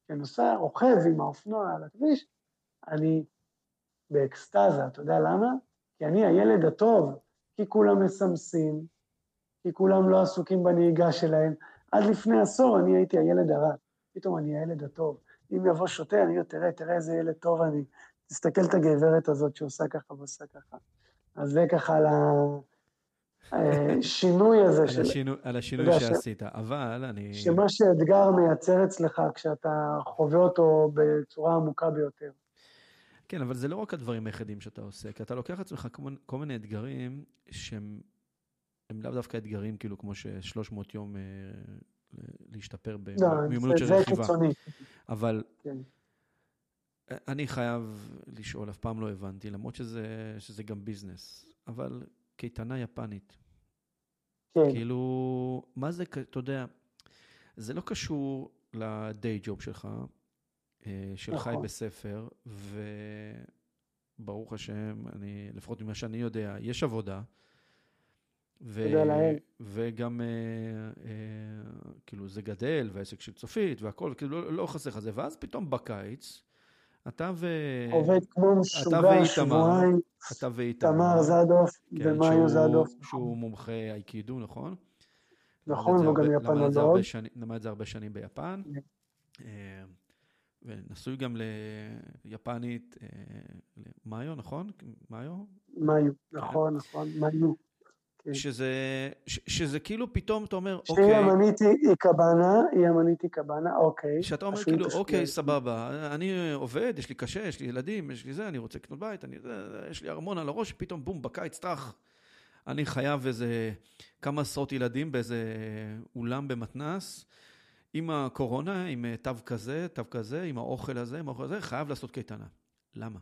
כשנוסע, רוכב עם האופנוע על הכביש, אני באקסטזה, אתה יודע למה? כי אני הילד הטוב, כי כולם מסמסים, כי כולם לא עסוקים בנהיגה שלהם. עד לפני עשור אני הייתי הילד הרע, פתאום אני הילד הטוב. אם יבוא שוטר, אני אומר, תראה, תראה איזה ילד טוב אני. תסתכל את הגברת הזאת שעושה ככה ועושה ככה. אז זה ככה על השינוי הזה של... על השינוי שעשית, אבל אני... שמה שאתגר מייצר אצלך כשאתה חווה אותו בצורה עמוקה ביותר. כן, אבל זה לא רק הדברים היחידים שאתה עושה, כי אתה לוקח לעצמך כל מיני אתגרים שהם לאו דווקא אתגרים כאילו כמו ש-300 יום אה, להשתפר במיומנות של רכיבה. אבל... כן. אני חייב לשאול, אף פעם לא הבנתי, למרות שזה, שזה גם ביזנס, אבל קייטנה יפנית. כן. כאילו, מה זה, אתה יודע, זה לא קשור לדיי ג'וב שלך, של נכון. חי בספר, וברוך השם, אני, לפחות ממה שאני יודע, יש עבודה. ו... וגם, אה, אה, כאילו, זה גדל, והעסק של צופית והכל, כאילו, לא, לא חסר לך זה. ואז פתאום בקיץ, אתה ו... עובד כמו משוגע, שבועיים. אתה ואיתמר. תמר זדוף כן, ומאיו זדוף. שהוא מומחה אייקידו, נכון? נכון, והוא גם יפנולוג. למד את זה הרבה שנים ביפן. כן. ונשוי גם ליפנית, אה, מאיו, נכון? מאיו? מאיו, נכון, נכון, מאיו. כן. שזה, כאילו פתאום אתה אומר, אוקיי. שהיא המנית היא קבנה, היא המנית היא קבנה, אוקיי. שאתה אומר כאילו, אוקיי, סבבה, אני עובד, יש לי קשה, יש לי ילדים, יש לי זה, אני רוצה לקנות בית, אני, יש לי ארמון על הראש, פתאום בום, בקיץ, טראח. אני חייב איזה כמה עשרות ילדים באיזה אולם במתנס, עם הקורונה, עם תו כזה, תו כזה, עם האוכל הזה, עם האוכל הזה, חייב לעשות קייטנה. למה?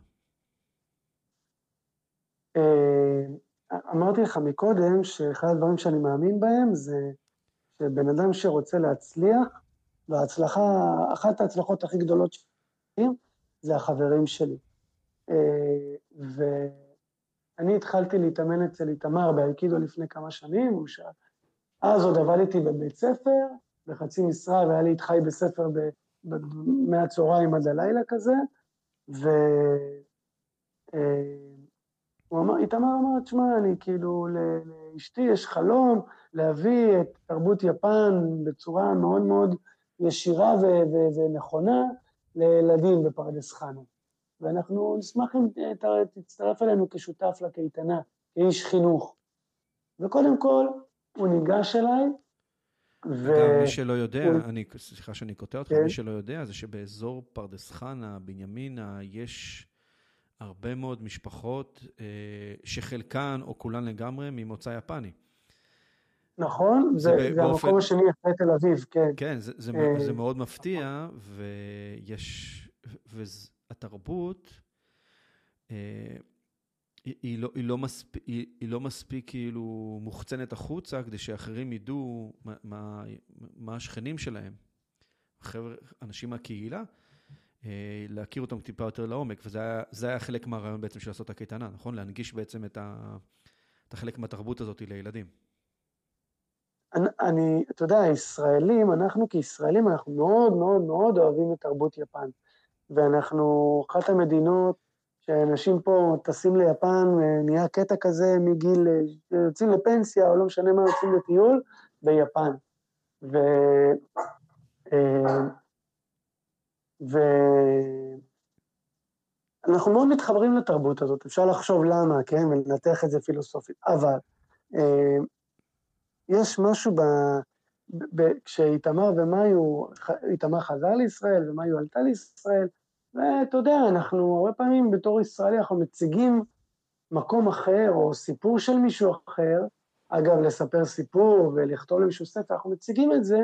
אה, אמרתי לך מקודם שאחד הדברים שאני מאמין בהם זה שבן אדם שרוצה להצליח, וההצלחה, אחת ההצלחות הכי גדולות שלי, זה החברים שלי. אה, ואני התחלתי להתאמן אצל איתמר באייקידו לפני כמה שנים, הוא אז עוד עבדתי בבית ספר, בחצי משרה, והיה לי את חי בספר מהצהריים עד הלילה כזה, ו... אה, הוא אמר, איתמר אמר, תשמע, אני כאילו, לאשתי יש חלום להביא את תרבות יפן בצורה מאוד מאוד ישירה ו- ו- ונכונה לילדים בפרדס חנה. ואנחנו נשמח אם תצטרף אלינו כשותף לקייטנה, כאיש חינוך. וקודם כל, הוא ניגש אליי, ו... גם מי שלא יודע, הוא... אני, סליחה שאני קוטע אותך, כן. מי שלא יודע, זה שבאזור פרדס חנה, בנימינה, יש הרבה מאוד משפחות אה, שחלקן או כולן לגמרי ממוצא יפני. נכון, זה, זה, זה באופן... המקום השני אחרי תל אביב, כן. כן, זה, זה, אה... זה מאוד מפתיע, ויש, והתרבות, אה, היא, היא, לא, היא, לא מספ, היא, היא לא מספיק כאילו מוחצנת החוצה כדי שאחרים ידעו מה, מה, מה השכנים שלהם, חבר'ה, אנשים מהקהילה, אה, להכיר אותם טיפה יותר לעומק, וזה היה, היה חלק מהרעיון בעצם של לעשות הקייטנה, נכון? להנגיש בעצם את, ה, את החלק מהתרבות הזאת לילדים. אני, אני, אתה יודע, ישראלים, אנחנו כישראלים, אנחנו מאוד מאוד מאוד אוהבים את תרבות יפן. ואנחנו אחת המדינות שאנשים פה טסים ליפן, נהיה קטע כזה מגיל, יוצאים לפנסיה, או לא משנה מה, יוצאים לטיול, ביפן. ו... אה, ואנחנו מאוד מתחברים לתרבות הזאת, אפשר לחשוב למה, כן, ולנתח את זה פילוסופית, אבל אה, יש משהו ב... ב... כשאיתמר ומאיו, איתמר חזר לישראל ומאיו עלתה לישראל, ואתה יודע, אנחנו הרבה פעמים בתור ישראלי אנחנו מציגים מקום אחר או סיפור של מישהו אחר, אגב, לספר סיפור ולכתוב למישהו ספר, אנחנו מציגים את זה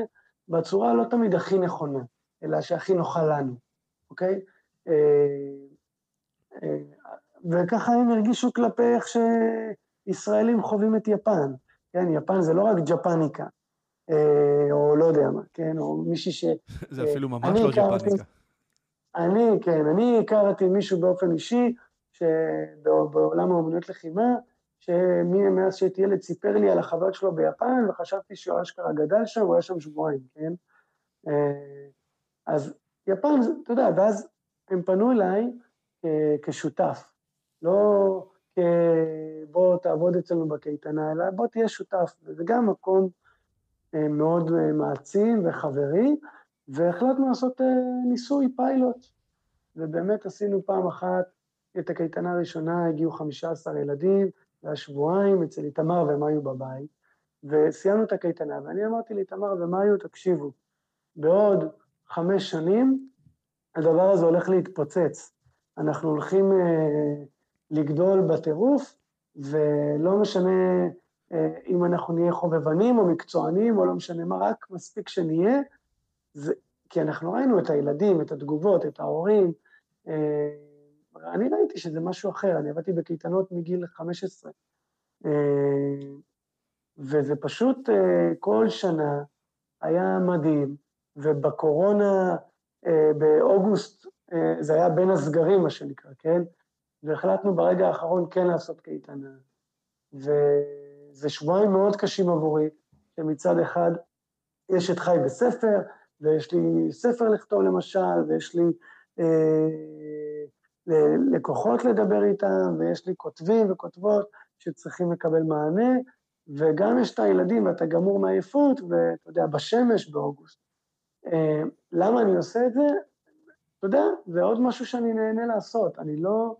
בצורה לא תמיד הכי נכונה. אלא שהכי נוחה לנו, אוקיי? אה, אה, וככה הם הרגישו כלפי איך שישראלים חווים את יפן. כן, יפן זה לא רק ג'פניקה, אה, או לא יודע מה, כן, או מישהי ש... זה אפילו ממש לא ג'פניקה. אני, כן, אני הכרתי מישהו באופן אישי, שבעולם האומנויות לחימה, שמאז שהייתי ילד סיפר לי על החוויות שלו ביפן, וחשבתי שהוא אשכרה גדל שם, הוא היה שם שבועיים, כן? אז יפן, אתה יודע, ואז הם פנו אליי כשותף, לא כבוא תעבוד אצלנו בקייטנה, אלא בוא תהיה שותף, וזה גם מקום אה, מאוד אה, מעצים וחברי, והחלטנו לעשות אה, ניסוי, פיילוט, ובאמת עשינו פעם אחת את הקייטנה הראשונה, הגיעו 15 ילדים, זה היה שבועיים, אצל איתמר והם היו בבית, וסיימנו את הקייטנה, ואני אמרתי לאיתמר ומאיו, תקשיבו, בעוד חמש שנים, הדבר הזה הולך להתפוצץ. אנחנו הולכים אה, לגדול בטירוף, ולא משנה אה, אם אנחנו נהיה חובבנים או מקצוענים או לא משנה מה, רק מספיק שנהיה, זה, כי אנחנו ראינו את הילדים, את התגובות, את ההורים. אה, אני ראיתי שזה משהו אחר, אני עבדתי בקייטנות מגיל 15. אה, וזה פשוט אה, כל שנה היה מדהים. ובקורונה, אה, באוגוסט, אה, זה היה בין הסגרים, מה שנקרא, כן? והחלטנו ברגע האחרון כן לעשות קייטנה. וזה שבועיים מאוד קשים עבורי, שמצד אחד יש את חי בספר, ויש לי ספר לכתוב למשל, ויש לי אה, לקוחות לדבר איתם, ויש לי כותבים וכותבות שצריכים לקבל מענה, וגם יש את הילדים ואתה גמור מעייפות, ואתה יודע, בשמש באוגוסט. אה, למה אני עושה את זה? אתה יודע, זה עוד משהו שאני נהנה לעשות. אני לא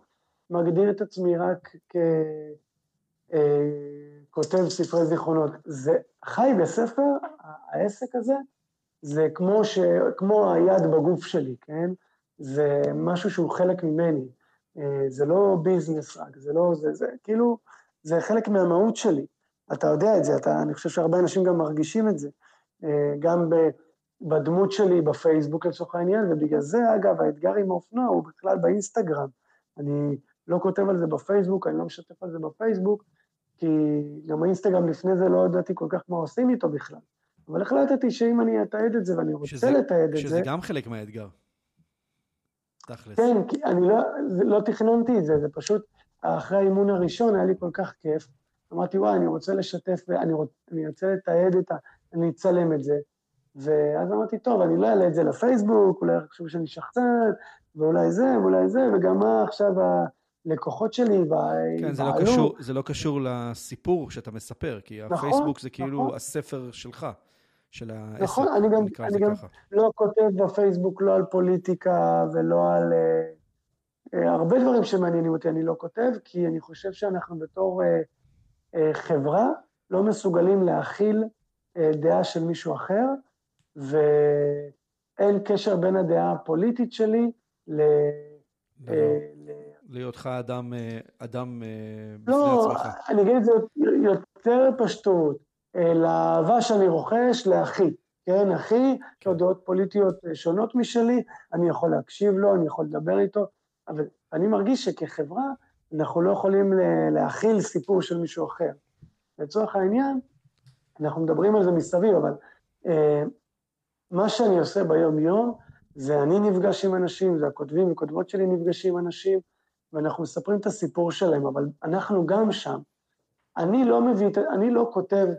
מגדיר את עצמי רק ככותב אה, ספרי זיכרונות. זה חי בספר, העסק הזה, זה כמו, ש, כמו היד בגוף שלי, כן? זה משהו שהוא חלק ממני. אה, זה לא ביזנס רק, זה לא, זה, זה כאילו, זה חלק מהמהות שלי. אתה יודע את זה, אתה, אני חושב שהרבה אנשים גם מרגישים את זה. גם ב... בדמות שלי בפייסבוק לצורך העניין, ובגלל זה, אגב, האתגר עם האופנוע הוא בכלל באינסטגרם. אני לא כותב על זה בפייסבוק, אני לא משתף על זה בפייסבוק, כי גם האינסטגרם לפני זה לא ידעתי כל כך מה עושים איתו בכלל. אבל החלטתי שאם אני אתעד את זה ואני רוצה שזה, לתעד את שזה זה... שזה גם חלק מהאתגר. תכלס. כן, כי אני לא, לא תכננתי את זה, זה פשוט, אחרי האימון הראשון היה לי כל כך כיף. אמרתי, וואי, אני רוצה לשתף, אני, רוצ, אני רוצה לתעד את ה... אני אצלם את זה. ואז אמרתי, טוב, אני לא אעלה את זה לפייסבוק, אולי יחשבו שאני שחצן, ואולי זה, ואולי זה, וגם מה עכשיו הלקוחות שלי, כן, זה לא, קשור, זה לא קשור לסיפור שאתה מספר, כי נכון, הפייסבוק זה כאילו נכון. הספר שלך. של העסק, נכון, אני גם, אני גם לא כותב בפייסבוק לא על פוליטיקה ולא על... Uh, uh, הרבה דברים שמעניינים אותי אני לא כותב, כי אני חושב שאנחנו בתור uh, uh, חברה לא מסוגלים להכיל uh, דעה של מישהו אחר, ואין קשר בין הדעה הפוליטית שלי ל... לא. להיותך אדם, אדם בפני לא, עצמך. לא, אני אגיד את זה יותר פשטות. לאהבה שאני רוכש לאחי, כן, אחי, יש לו דעות פוליטיות שונות משלי, אני יכול להקשיב לו, אני יכול לדבר איתו, אבל אני מרגיש שכחברה אנחנו לא יכולים להכיל סיפור של מישהו אחר. לצורך העניין, אנחנו מדברים על זה מסביב, אבל אה, מה שאני עושה ביום-יום, זה אני נפגש עם אנשים, זה הכותבים וכותבות שלי נפגשים עם אנשים, ואנחנו מספרים את הסיפור שלהם, אבל אנחנו גם שם. אני לא מביא, אני לא כותב אה,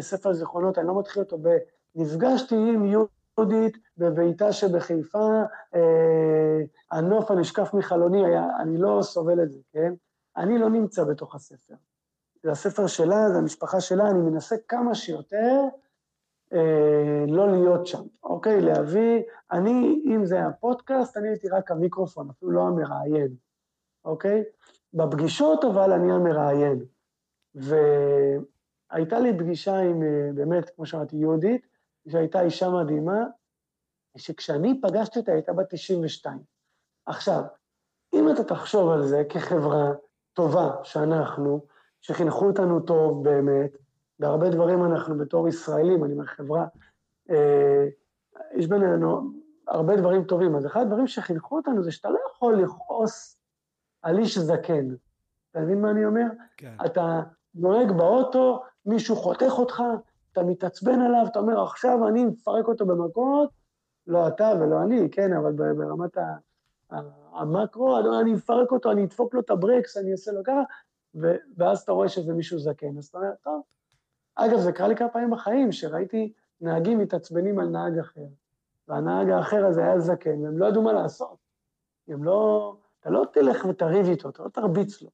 ספר זיכרונות, אני לא מתחיל אותו ב... נפגשתי עם יהודית בביתה שבחיפה, אה, הנוף הנשקף מחלוני היה, אני לא סובל את זה, כן? אני לא נמצא בתוך הספר. זה הספר שלה, זה המשפחה שלה, אני מנסה כמה שיותר אה, לא להיות שם, אוקיי? להביא, אני, אם זה היה פודקאסט, אני הייתי רק המיקרופון, אפילו לא המראיין, אוקיי? בפגישות אבל אני המראיין. ו... הייתה לי פגישה עם, אה, באמת, כמו שאמרתי, יהודית, שהייתה אישה מדהימה, שכשאני פגשתי אותה הייתה בת 92. עכשיו, אם אתה תחשוב על זה כחברה טובה שאנחנו, שחינכו אותנו טוב באמת, בהרבה דברים אנחנו בתור ישראלים, אני אומר חברה, אה, יש בינינו הרבה דברים טובים. אז אחד הדברים שחינכו אותנו זה שאתה לא יכול לכעוס על איש זקן. אתה מבין מה אני אומר? כן. אתה נוהג באוטו, מישהו חותך אותך, אתה מתעצבן עליו, אתה אומר, עכשיו אני מפרק אותו במכות, לא אתה ולא אני, כן, אבל ברמת המקרו, אני מפרק אותו, אני אדפוק לו את הברקס, אני אעשה לו ככה, ואז אתה רואה שזה מישהו זקן, אז אתה אומר, טוב. אגב, זה קרה לי כמה פעמים בחיים, שראיתי נהגים מתעצבנים על נהג אחר, והנהג האחר הזה היה זקן, והם לא ידעו מה לעשות. הם לא, אתה לא תלך ותריב איתו, אתה לא תרביץ לו,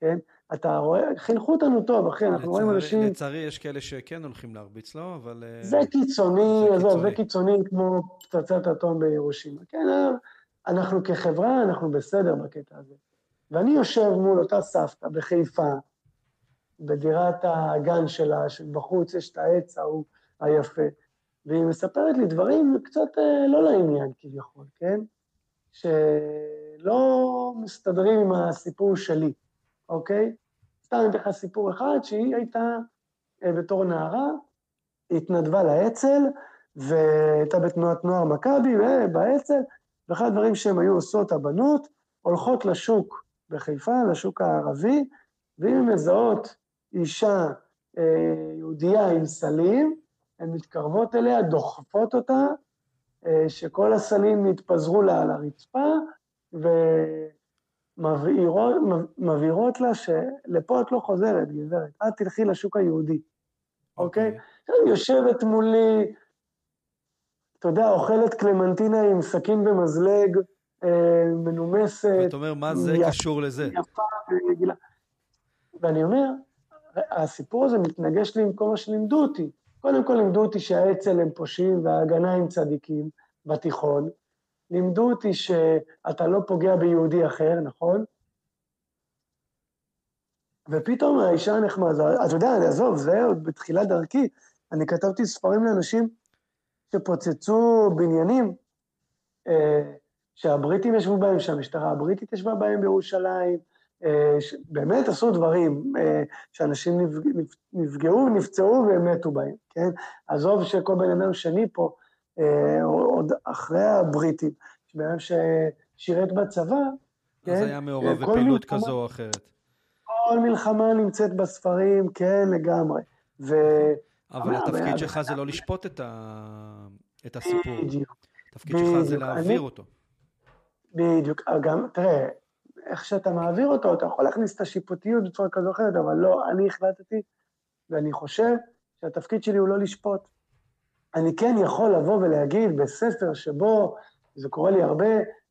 כן? אתה רואה, חינכו אותנו טוב, אחי, אנחנו לצערי, רואים אנשים... לצערי יש כאלה שכן הולכים להרביץ לו, אבל... אה, זה קיצוני, עזוב, זה קיצוני כמו פצצת אטום בירושימה. כן, אה, אנחנו כחברה, אנחנו בסדר בקטע הזה. ואני יושב מול אותה סבתא בחיפה, בדירת הגן שלה, שבחוץ יש את העץ ההוא היפה, והיא מספרת לי דברים קצת אה, לא לעניין כביכול, כן? שלא מסתדרים עם הסיפור שלי. אוקיי? סתם אני לך סיפור אחד, שהיא הייתה אה, בתור נערה, התנדבה לאצ"ל, והייתה בתנועת נוער מכבי, באצ"ל, ואחד הדברים שהן היו עושות, הבנות, הולכות לשוק בחיפה, לשוק הערבי, ואם הן מזהות אישה אה, יהודייה עם סלים, הן מתקרבות אליה, דוחפות אותה, אה, שכל הסלים יתפזרו לה על הרצפה, ו... מבהירות, מבהירות לה שלפה את לא חוזרת, גברת, את תלכי לשוק היהודי, אוקיי? Okay. היא יושבת מולי, אתה יודע, אוכלת קלמנטינה עם סכין ומזלג, אה, מנומסת. ואתה אומר, מה זה יפ... קשור לזה? יפה ורגילה. ואני אומר, הסיפור הזה מתנגש לי עם כל מה שלימדו אותי. קודם כל לימדו אותי שהאצ"ל הם פושעים וההגנה הם צדיקים בתיכון, לימדו אותי שאתה לא פוגע ביהודי אחר, נכון? ופתאום האישה הנחמדה, אתה יודע, עזוב, זה עוד בתחילת דרכי, אני כתבתי ספרים לאנשים שפוצצו בניינים, אה, שהבריטים ישבו בהם, שהמשטרה הבריטית ישבה בהם בירושלים, אה, באמת עשו דברים, אה, שאנשים נפגעו, נפצעו והם מתו בהם, כן? עזוב שכל בן אדם שני פה עוד אחרי הבריטים, שבן ששירת בצבא, כן? אז היה מעורב בפעילות כזו או אחרת. כל מלחמה נמצאת בספרים, כן, לגמרי. ו... אבל התפקיד שלך זה לא לשפוט את הסיפור. בדיוק. התפקיד שלך זה להעביר אותו. בדיוק, גם, תראה, איך שאתה מעביר אותו, אתה יכול להכניס את השיפוטיות בצורה כזו או אחרת, אבל לא, אני החלטתי, ואני חושב שהתפקיד שלי הוא לא לשפוט. אני כן יכול לבוא ולהגיד בספר שבו, זה קורה לי הרבה,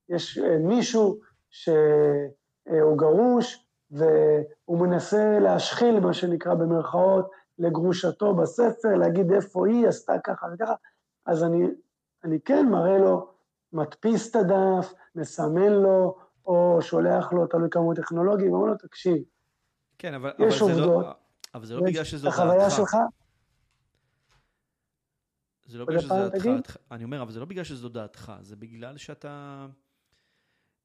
יש אה, מישהו שהוא גרוש, והוא מנסה להשחיל, מה שנקרא במרכאות, לגרושתו בספר, להגיד איפה היא עשתה ככה וככה, אז אני, אני כן מראה לו, מדפיס את הדף, מסמן לו, או שולח לו, תלוי כמה הוא טכנולוגי, ואומר לו, תקשיב, כן, אבל, יש אבל עובדות, זה לא, אבל זה לא בגלל שזו דעתך. החוויה שלך, זה לא בגלל שזו דעתך, אני אומר, אבל זה לא בגלל שזו דעתך, זה בגלל שאתה...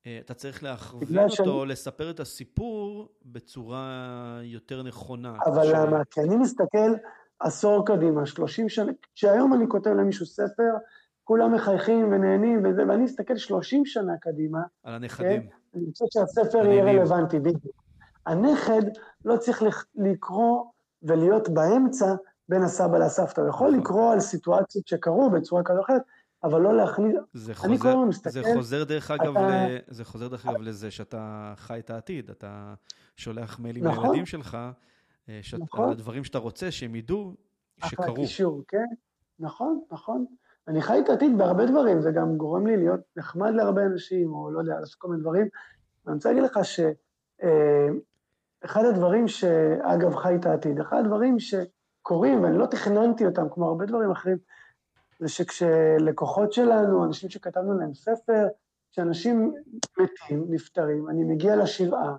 אה, אתה צריך להכווין אותו, שאני... לספר את הסיפור בצורה יותר נכונה. אבל ש... למה? כי אני מסתכל עשור קדימה, 30 שנה, כשהיום אני כותב למישהו ספר, כולם מחייכים ונהנים וזה, ואני מסתכל 30 שנה קדימה. על הנכדים. כן? אני חושב שהספר יהיה רלוונטי, בדיוק. הנכד לא צריך לקרוא ולהיות באמצע בין הסבא לסבתא, הוא יכול נכון. לקרוא על סיטואציות שקרו בצורה כזו או אחרת, אבל לא להכניס... זה חוזר, אני כל הזמן מסתכל... זה חוזר דרך אגב, אתה... ל... זה חוזר דרך אגב לזה שאתה חי את העתיד, אתה שולח מיילים נכון. לילדים שלך, אה, שאת... נכון. על הדברים שאתה רוצה שהם ידעו שקרו. אחרי קישור, כן, נכון, נכון. אני חי את העתיד בהרבה דברים, זה גם גורם לי להיות נחמד להרבה אנשים, או לא יודע, לעשות כל מיני דברים. ואני רוצה להגיד לך שאחד אה, הדברים שאגב חי את העתיד, אחד הדברים שקורים, ואני לא תכננתי אותם, כמו הרבה דברים אחרים, זה שכשלקוחות שלנו, אנשים שכתבנו להם ספר, כשאנשים מתים, נפטרים, אני מגיע לשבעה,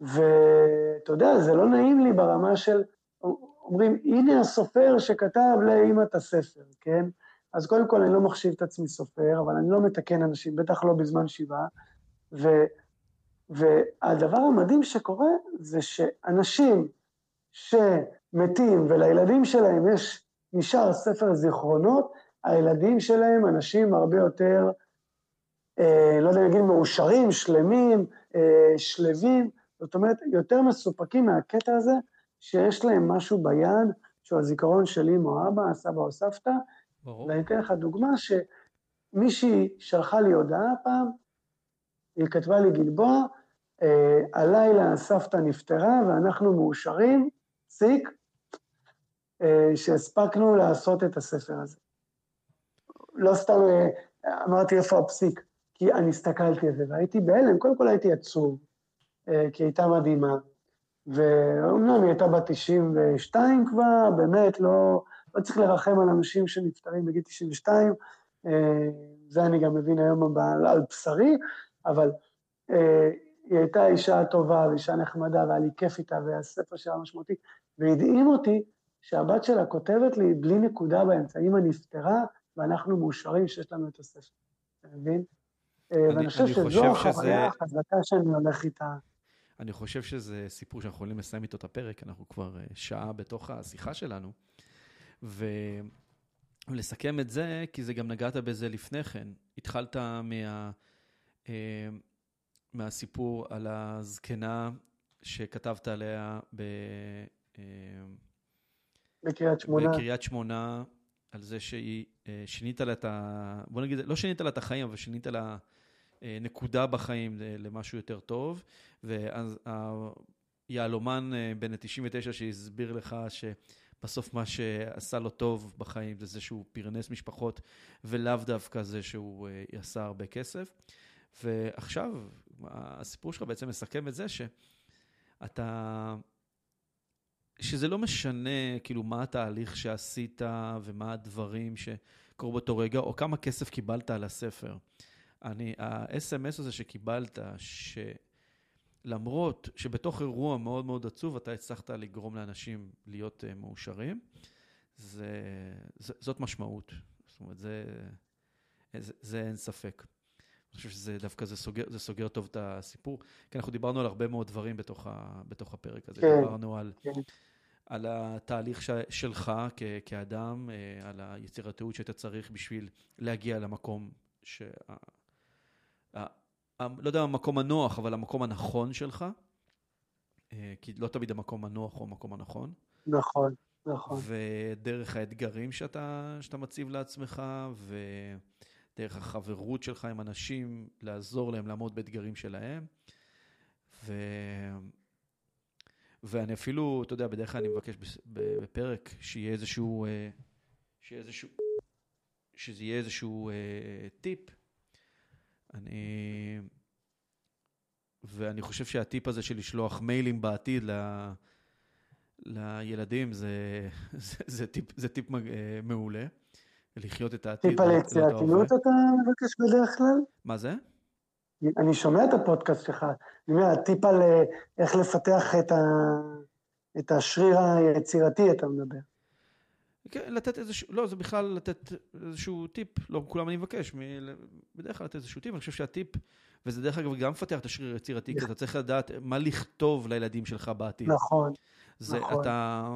ואתה יודע, זה לא נעים לי ברמה של, אומרים, הנה הסופר שכתב לאמא את הספר, כן? אז קודם כל אני לא מחשיב את עצמי סופר, אבל אני לא מתקן אנשים, בטח לא בזמן שבעה. ו, והדבר המדהים שקורה זה שאנשים שמתים ולילדים שלהם יש נשאר ספר זיכרונות, הילדים שלהם אנשים הרבה יותר, אה, לא יודע אם נגיד מאושרים, שלמים, אה, שלווים, זאת אומרת, יותר מסופקים מהקטע הזה, שיש להם משהו ביד, שהוא הזיכרון של אמא או אבא, סבא או סבתא. ברור. ואני אתן לך דוגמה שמישהי שלחה לי הודעה פעם, היא כתבה לי, גלבוע, אה, הלילה סבתא נפטרה ואנחנו מאושרים, פסיק, שהספקנו לעשות את הספר הזה. לא סתם אה, אמרתי איפה הפסיק, כי אני הסתכלתי על זה והייתי בהלם, קודם כל הייתי עצוב, אה, כי היא הייתה מדהימה, ואומנם היא הייתה בת 92 כבר, באמת, לא, לא צריך לרחם על אנשים שנפטרים בגיל 92, זה אני גם מבין היום על, על בשרי, אבל היא הייתה אישה טובה ואישה נחמדה, והיה לי כיף איתה, והספר שלה משמעותי, והדהים אותי שהבת שלה כותבת לי בלי נקודה באמצע, אמא נפטרה ואנחנו מאושרים שיש לנו את הספר, אתה מבין? אה, ואני חושב שזו החוויה החזקה שאני הולך איתה. אני חושב שזה סיפור שאנחנו יכולים לסיים איתו את הפרק, אנחנו כבר אה, שעה בתוך השיחה שלנו, ו... ולסכם את זה, כי זה גם נגעת בזה לפני כן. התחלת מה... אה, מהסיפור על הזקנה שכתבת עליה ב... בקריית שמונה. בקריית שמונה, על זה שהיא, אה, שינית לה את ה... בוא נגיד, לא שינית לה את החיים, אבל שינית לה אה, נקודה בחיים למשהו יותר טוב. ואז היהלומן אה, בן ה-99 שהסביר לך שבסוף מה שעשה לו טוב בחיים זה זה שהוא פרנס משפחות, ולאו דווקא זה שהוא עשה הרבה כסף. ועכשיו, הסיפור שלך בעצם מסכם את זה שאתה... שזה לא משנה כאילו מה התהליך שעשית ומה הדברים שקרו באותו רגע, או כמה כסף קיבלת על הספר. אני, ה-SMS הזה שקיבלת, שלמרות שבתוך אירוע מאוד מאוד עצוב, אתה הצלחת לגרום לאנשים להיות uh, מאושרים, זה, זה, זאת משמעות. זאת אומרת, זה, זה, זה אין ספק. אני חושב שזה דווקא, זה סוגר, זה סוגר טוב את הסיפור. כי אנחנו דיברנו על הרבה מאוד דברים בתוך, ה, בתוך הפרק הזה. כן, דיברנו על, כן. על התהליך ש, שלך כ, כאדם, אה, על היצירתיות שאתה צריך בשביל להגיע למקום, ש, לא יודע המקום הנוח, אבל המקום הנכון שלך. אה, כי לא תמיד המקום הנוח הוא המקום הנכון. נכון, נכון. ודרך האתגרים שאתה, שאתה מציב לעצמך, ודרך החברות שלך עם אנשים, לעזור להם לעמוד באתגרים שלהם. ו... ואני אפילו, אתה יודע, בדרך כלל אני מבקש בפרק שיהיה איזשהו, אה, שיהיה איזשהו, שזה יהיה איזשהו אה, טיפ. אני, ואני חושב שהטיפ הזה של לשלוח מיילים בעתיד ל, לילדים זה, זה, זה, טיפ, זה טיפ אה, מעולה. לחיות את העתיד. טיפ על יצירתיות אתה מבקש בדרך כלל? מה זה? אני שומע את הפודקאסט שלך, אני אומר, הטיפ על אה, איך לפתח את, ה, את השריר היצירתי, אתה מדבר. כן, לתת איזשהו, לא, זה בכלל לתת איזשהו טיפ, לא כולם אני מבקש, מ, בדרך כלל לתת איזשהו טיפ, אני חושב שהטיפ, וזה דרך אגב גם מפתח את השריר היצירתי, כי אתה צריך לדעת מה לכתוב לילדים שלך בעתיד. נכון, זה, נכון. אתה,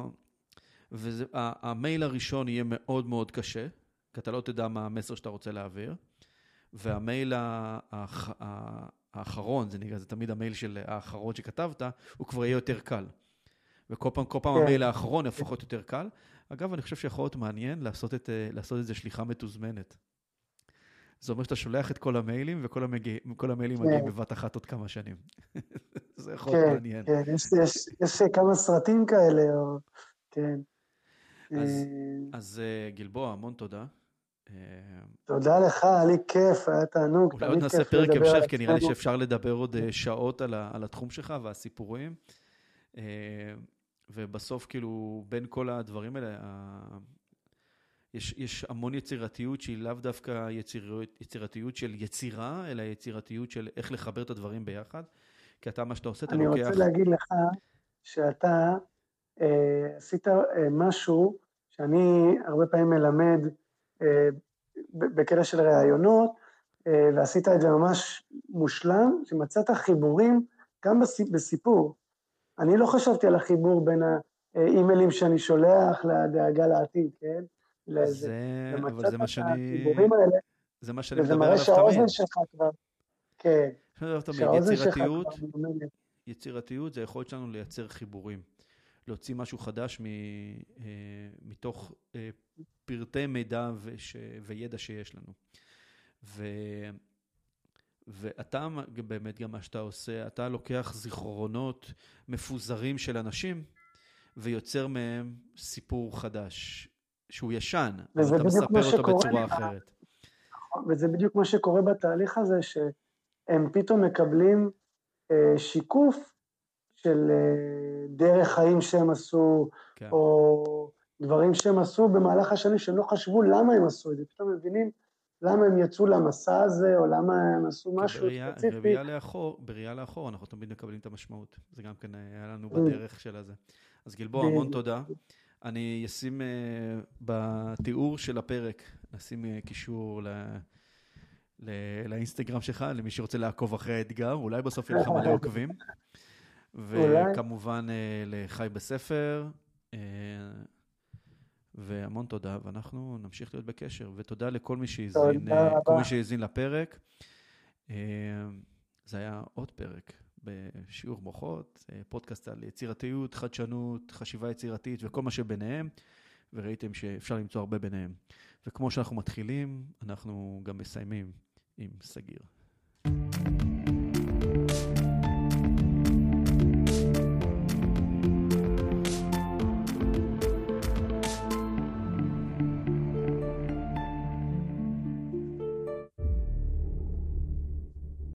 והמייל הראשון יהיה מאוד מאוד קשה, כי אתה לא תדע מה המסר שאתה רוצה להעביר. והמייל האח, האחרון, זה נקרא, זה תמיד המייל של האחרון שכתבת, הוא כבר יהיה יותר קל. וכל פעם, כל פעם כן. המייל האחרון יהפוך להיות יותר קל. אגב, אני חושב שיכול להיות מעניין לעשות את, לעשות את זה שליחה מתוזמנת. זה אומר שאתה שולח את כל המיילים, וכל המגיע, המיילים כן. מגיעים בבת אחת עוד כמה שנים. זה יכול להיות כן, מעניין. כן, יש, יש, יש כמה סרטים כאלה, או... כן. אז, אה, אז אה, גלבוע, המון תודה. תודה לך, היה לי כיף, היה תענוג. אולי עוד נעשה פרק המשך, כי נראה לי שאפשר לדבר עוד אה, שעות על התחום שלך והסיפורים. אה, ובסוף, כאילו, בין כל הדברים האלה, יש, יש המון יצירתיות שהיא לאו דווקא יציר, יצירתיות של יצירה, אלא יצירתיות של איך לחבר את הדברים ביחד. כי אתה, מה שאתה עושה, אתה לוקח... אני רוצה להגיד לך שאתה אה, עשית אה, משהו שאני הרבה פעמים מלמד בקטע של ראיונות, אה, ועשית את זה ממש מושלם, שמצאת חיבורים גם בסיפור. אני לא חשבתי על החיבור בין האימיילים שאני שולח לדאגה לעתיד, כן? זה, אבל זה מה שאני... החיבורים האלה, זה מה שאני מדבר עליו תמיד. וזה מראה שהאוזן שלך כבר, כן. יצירתיות, יצירתיות זה היכולת שלנו לייצר חיבורים. להוציא משהו חדש מ, אה, מתוך אה, פרטי מידע וש, וידע שיש לנו. ו, ואתה באמת גם מה שאתה עושה, אתה לוקח זיכרונות מפוזרים של אנשים ויוצר מהם סיפור חדש, שהוא ישן, אז אתה מספר אותו בצורה אחרת. וזה בדיוק מה שקורה בתהליך הזה, שהם פתאום מקבלים אה, שיקוף של אה, דרך חיים שהם עשו, כן. או דברים שהם עשו במהלך השנים שהם לא חשבו למה הם עשו את זה, פתאום מבינים למה הם יצאו למסע הזה, או למה הם עשו משהו בראייה, ספציפי. בראייה לאחור, בראייה לאחור אנחנו תמיד מקבלים את המשמעות, זה גם כן היה לנו mm. בדרך של הזה. אז גלבוע, המון תודה. אני אשים uh, בתיאור של הפרק, נשים uh, קישור ל... לאינסטגרם שלך, למי שרוצה לעקוב אחרי האתגר, אולי בסוף יהיה לך מלא עוקבים. וכמובן אה, לחי בספר, אה, והמון תודה, ואנחנו נמשיך להיות בקשר. ותודה לכל מי שהאזין, אה, כל מי שהאזין לפרק. זה היה עוד פרק בשיעור מוחות, פודקאסט על יצירתיות, חדשנות, חשיבה יצירתית וכל מה שביניהם, וראיתם שאפשר למצוא הרבה ביניהם. וכמו שאנחנו מתחילים, אנחנו גם מסיימים עם סגיר. thank you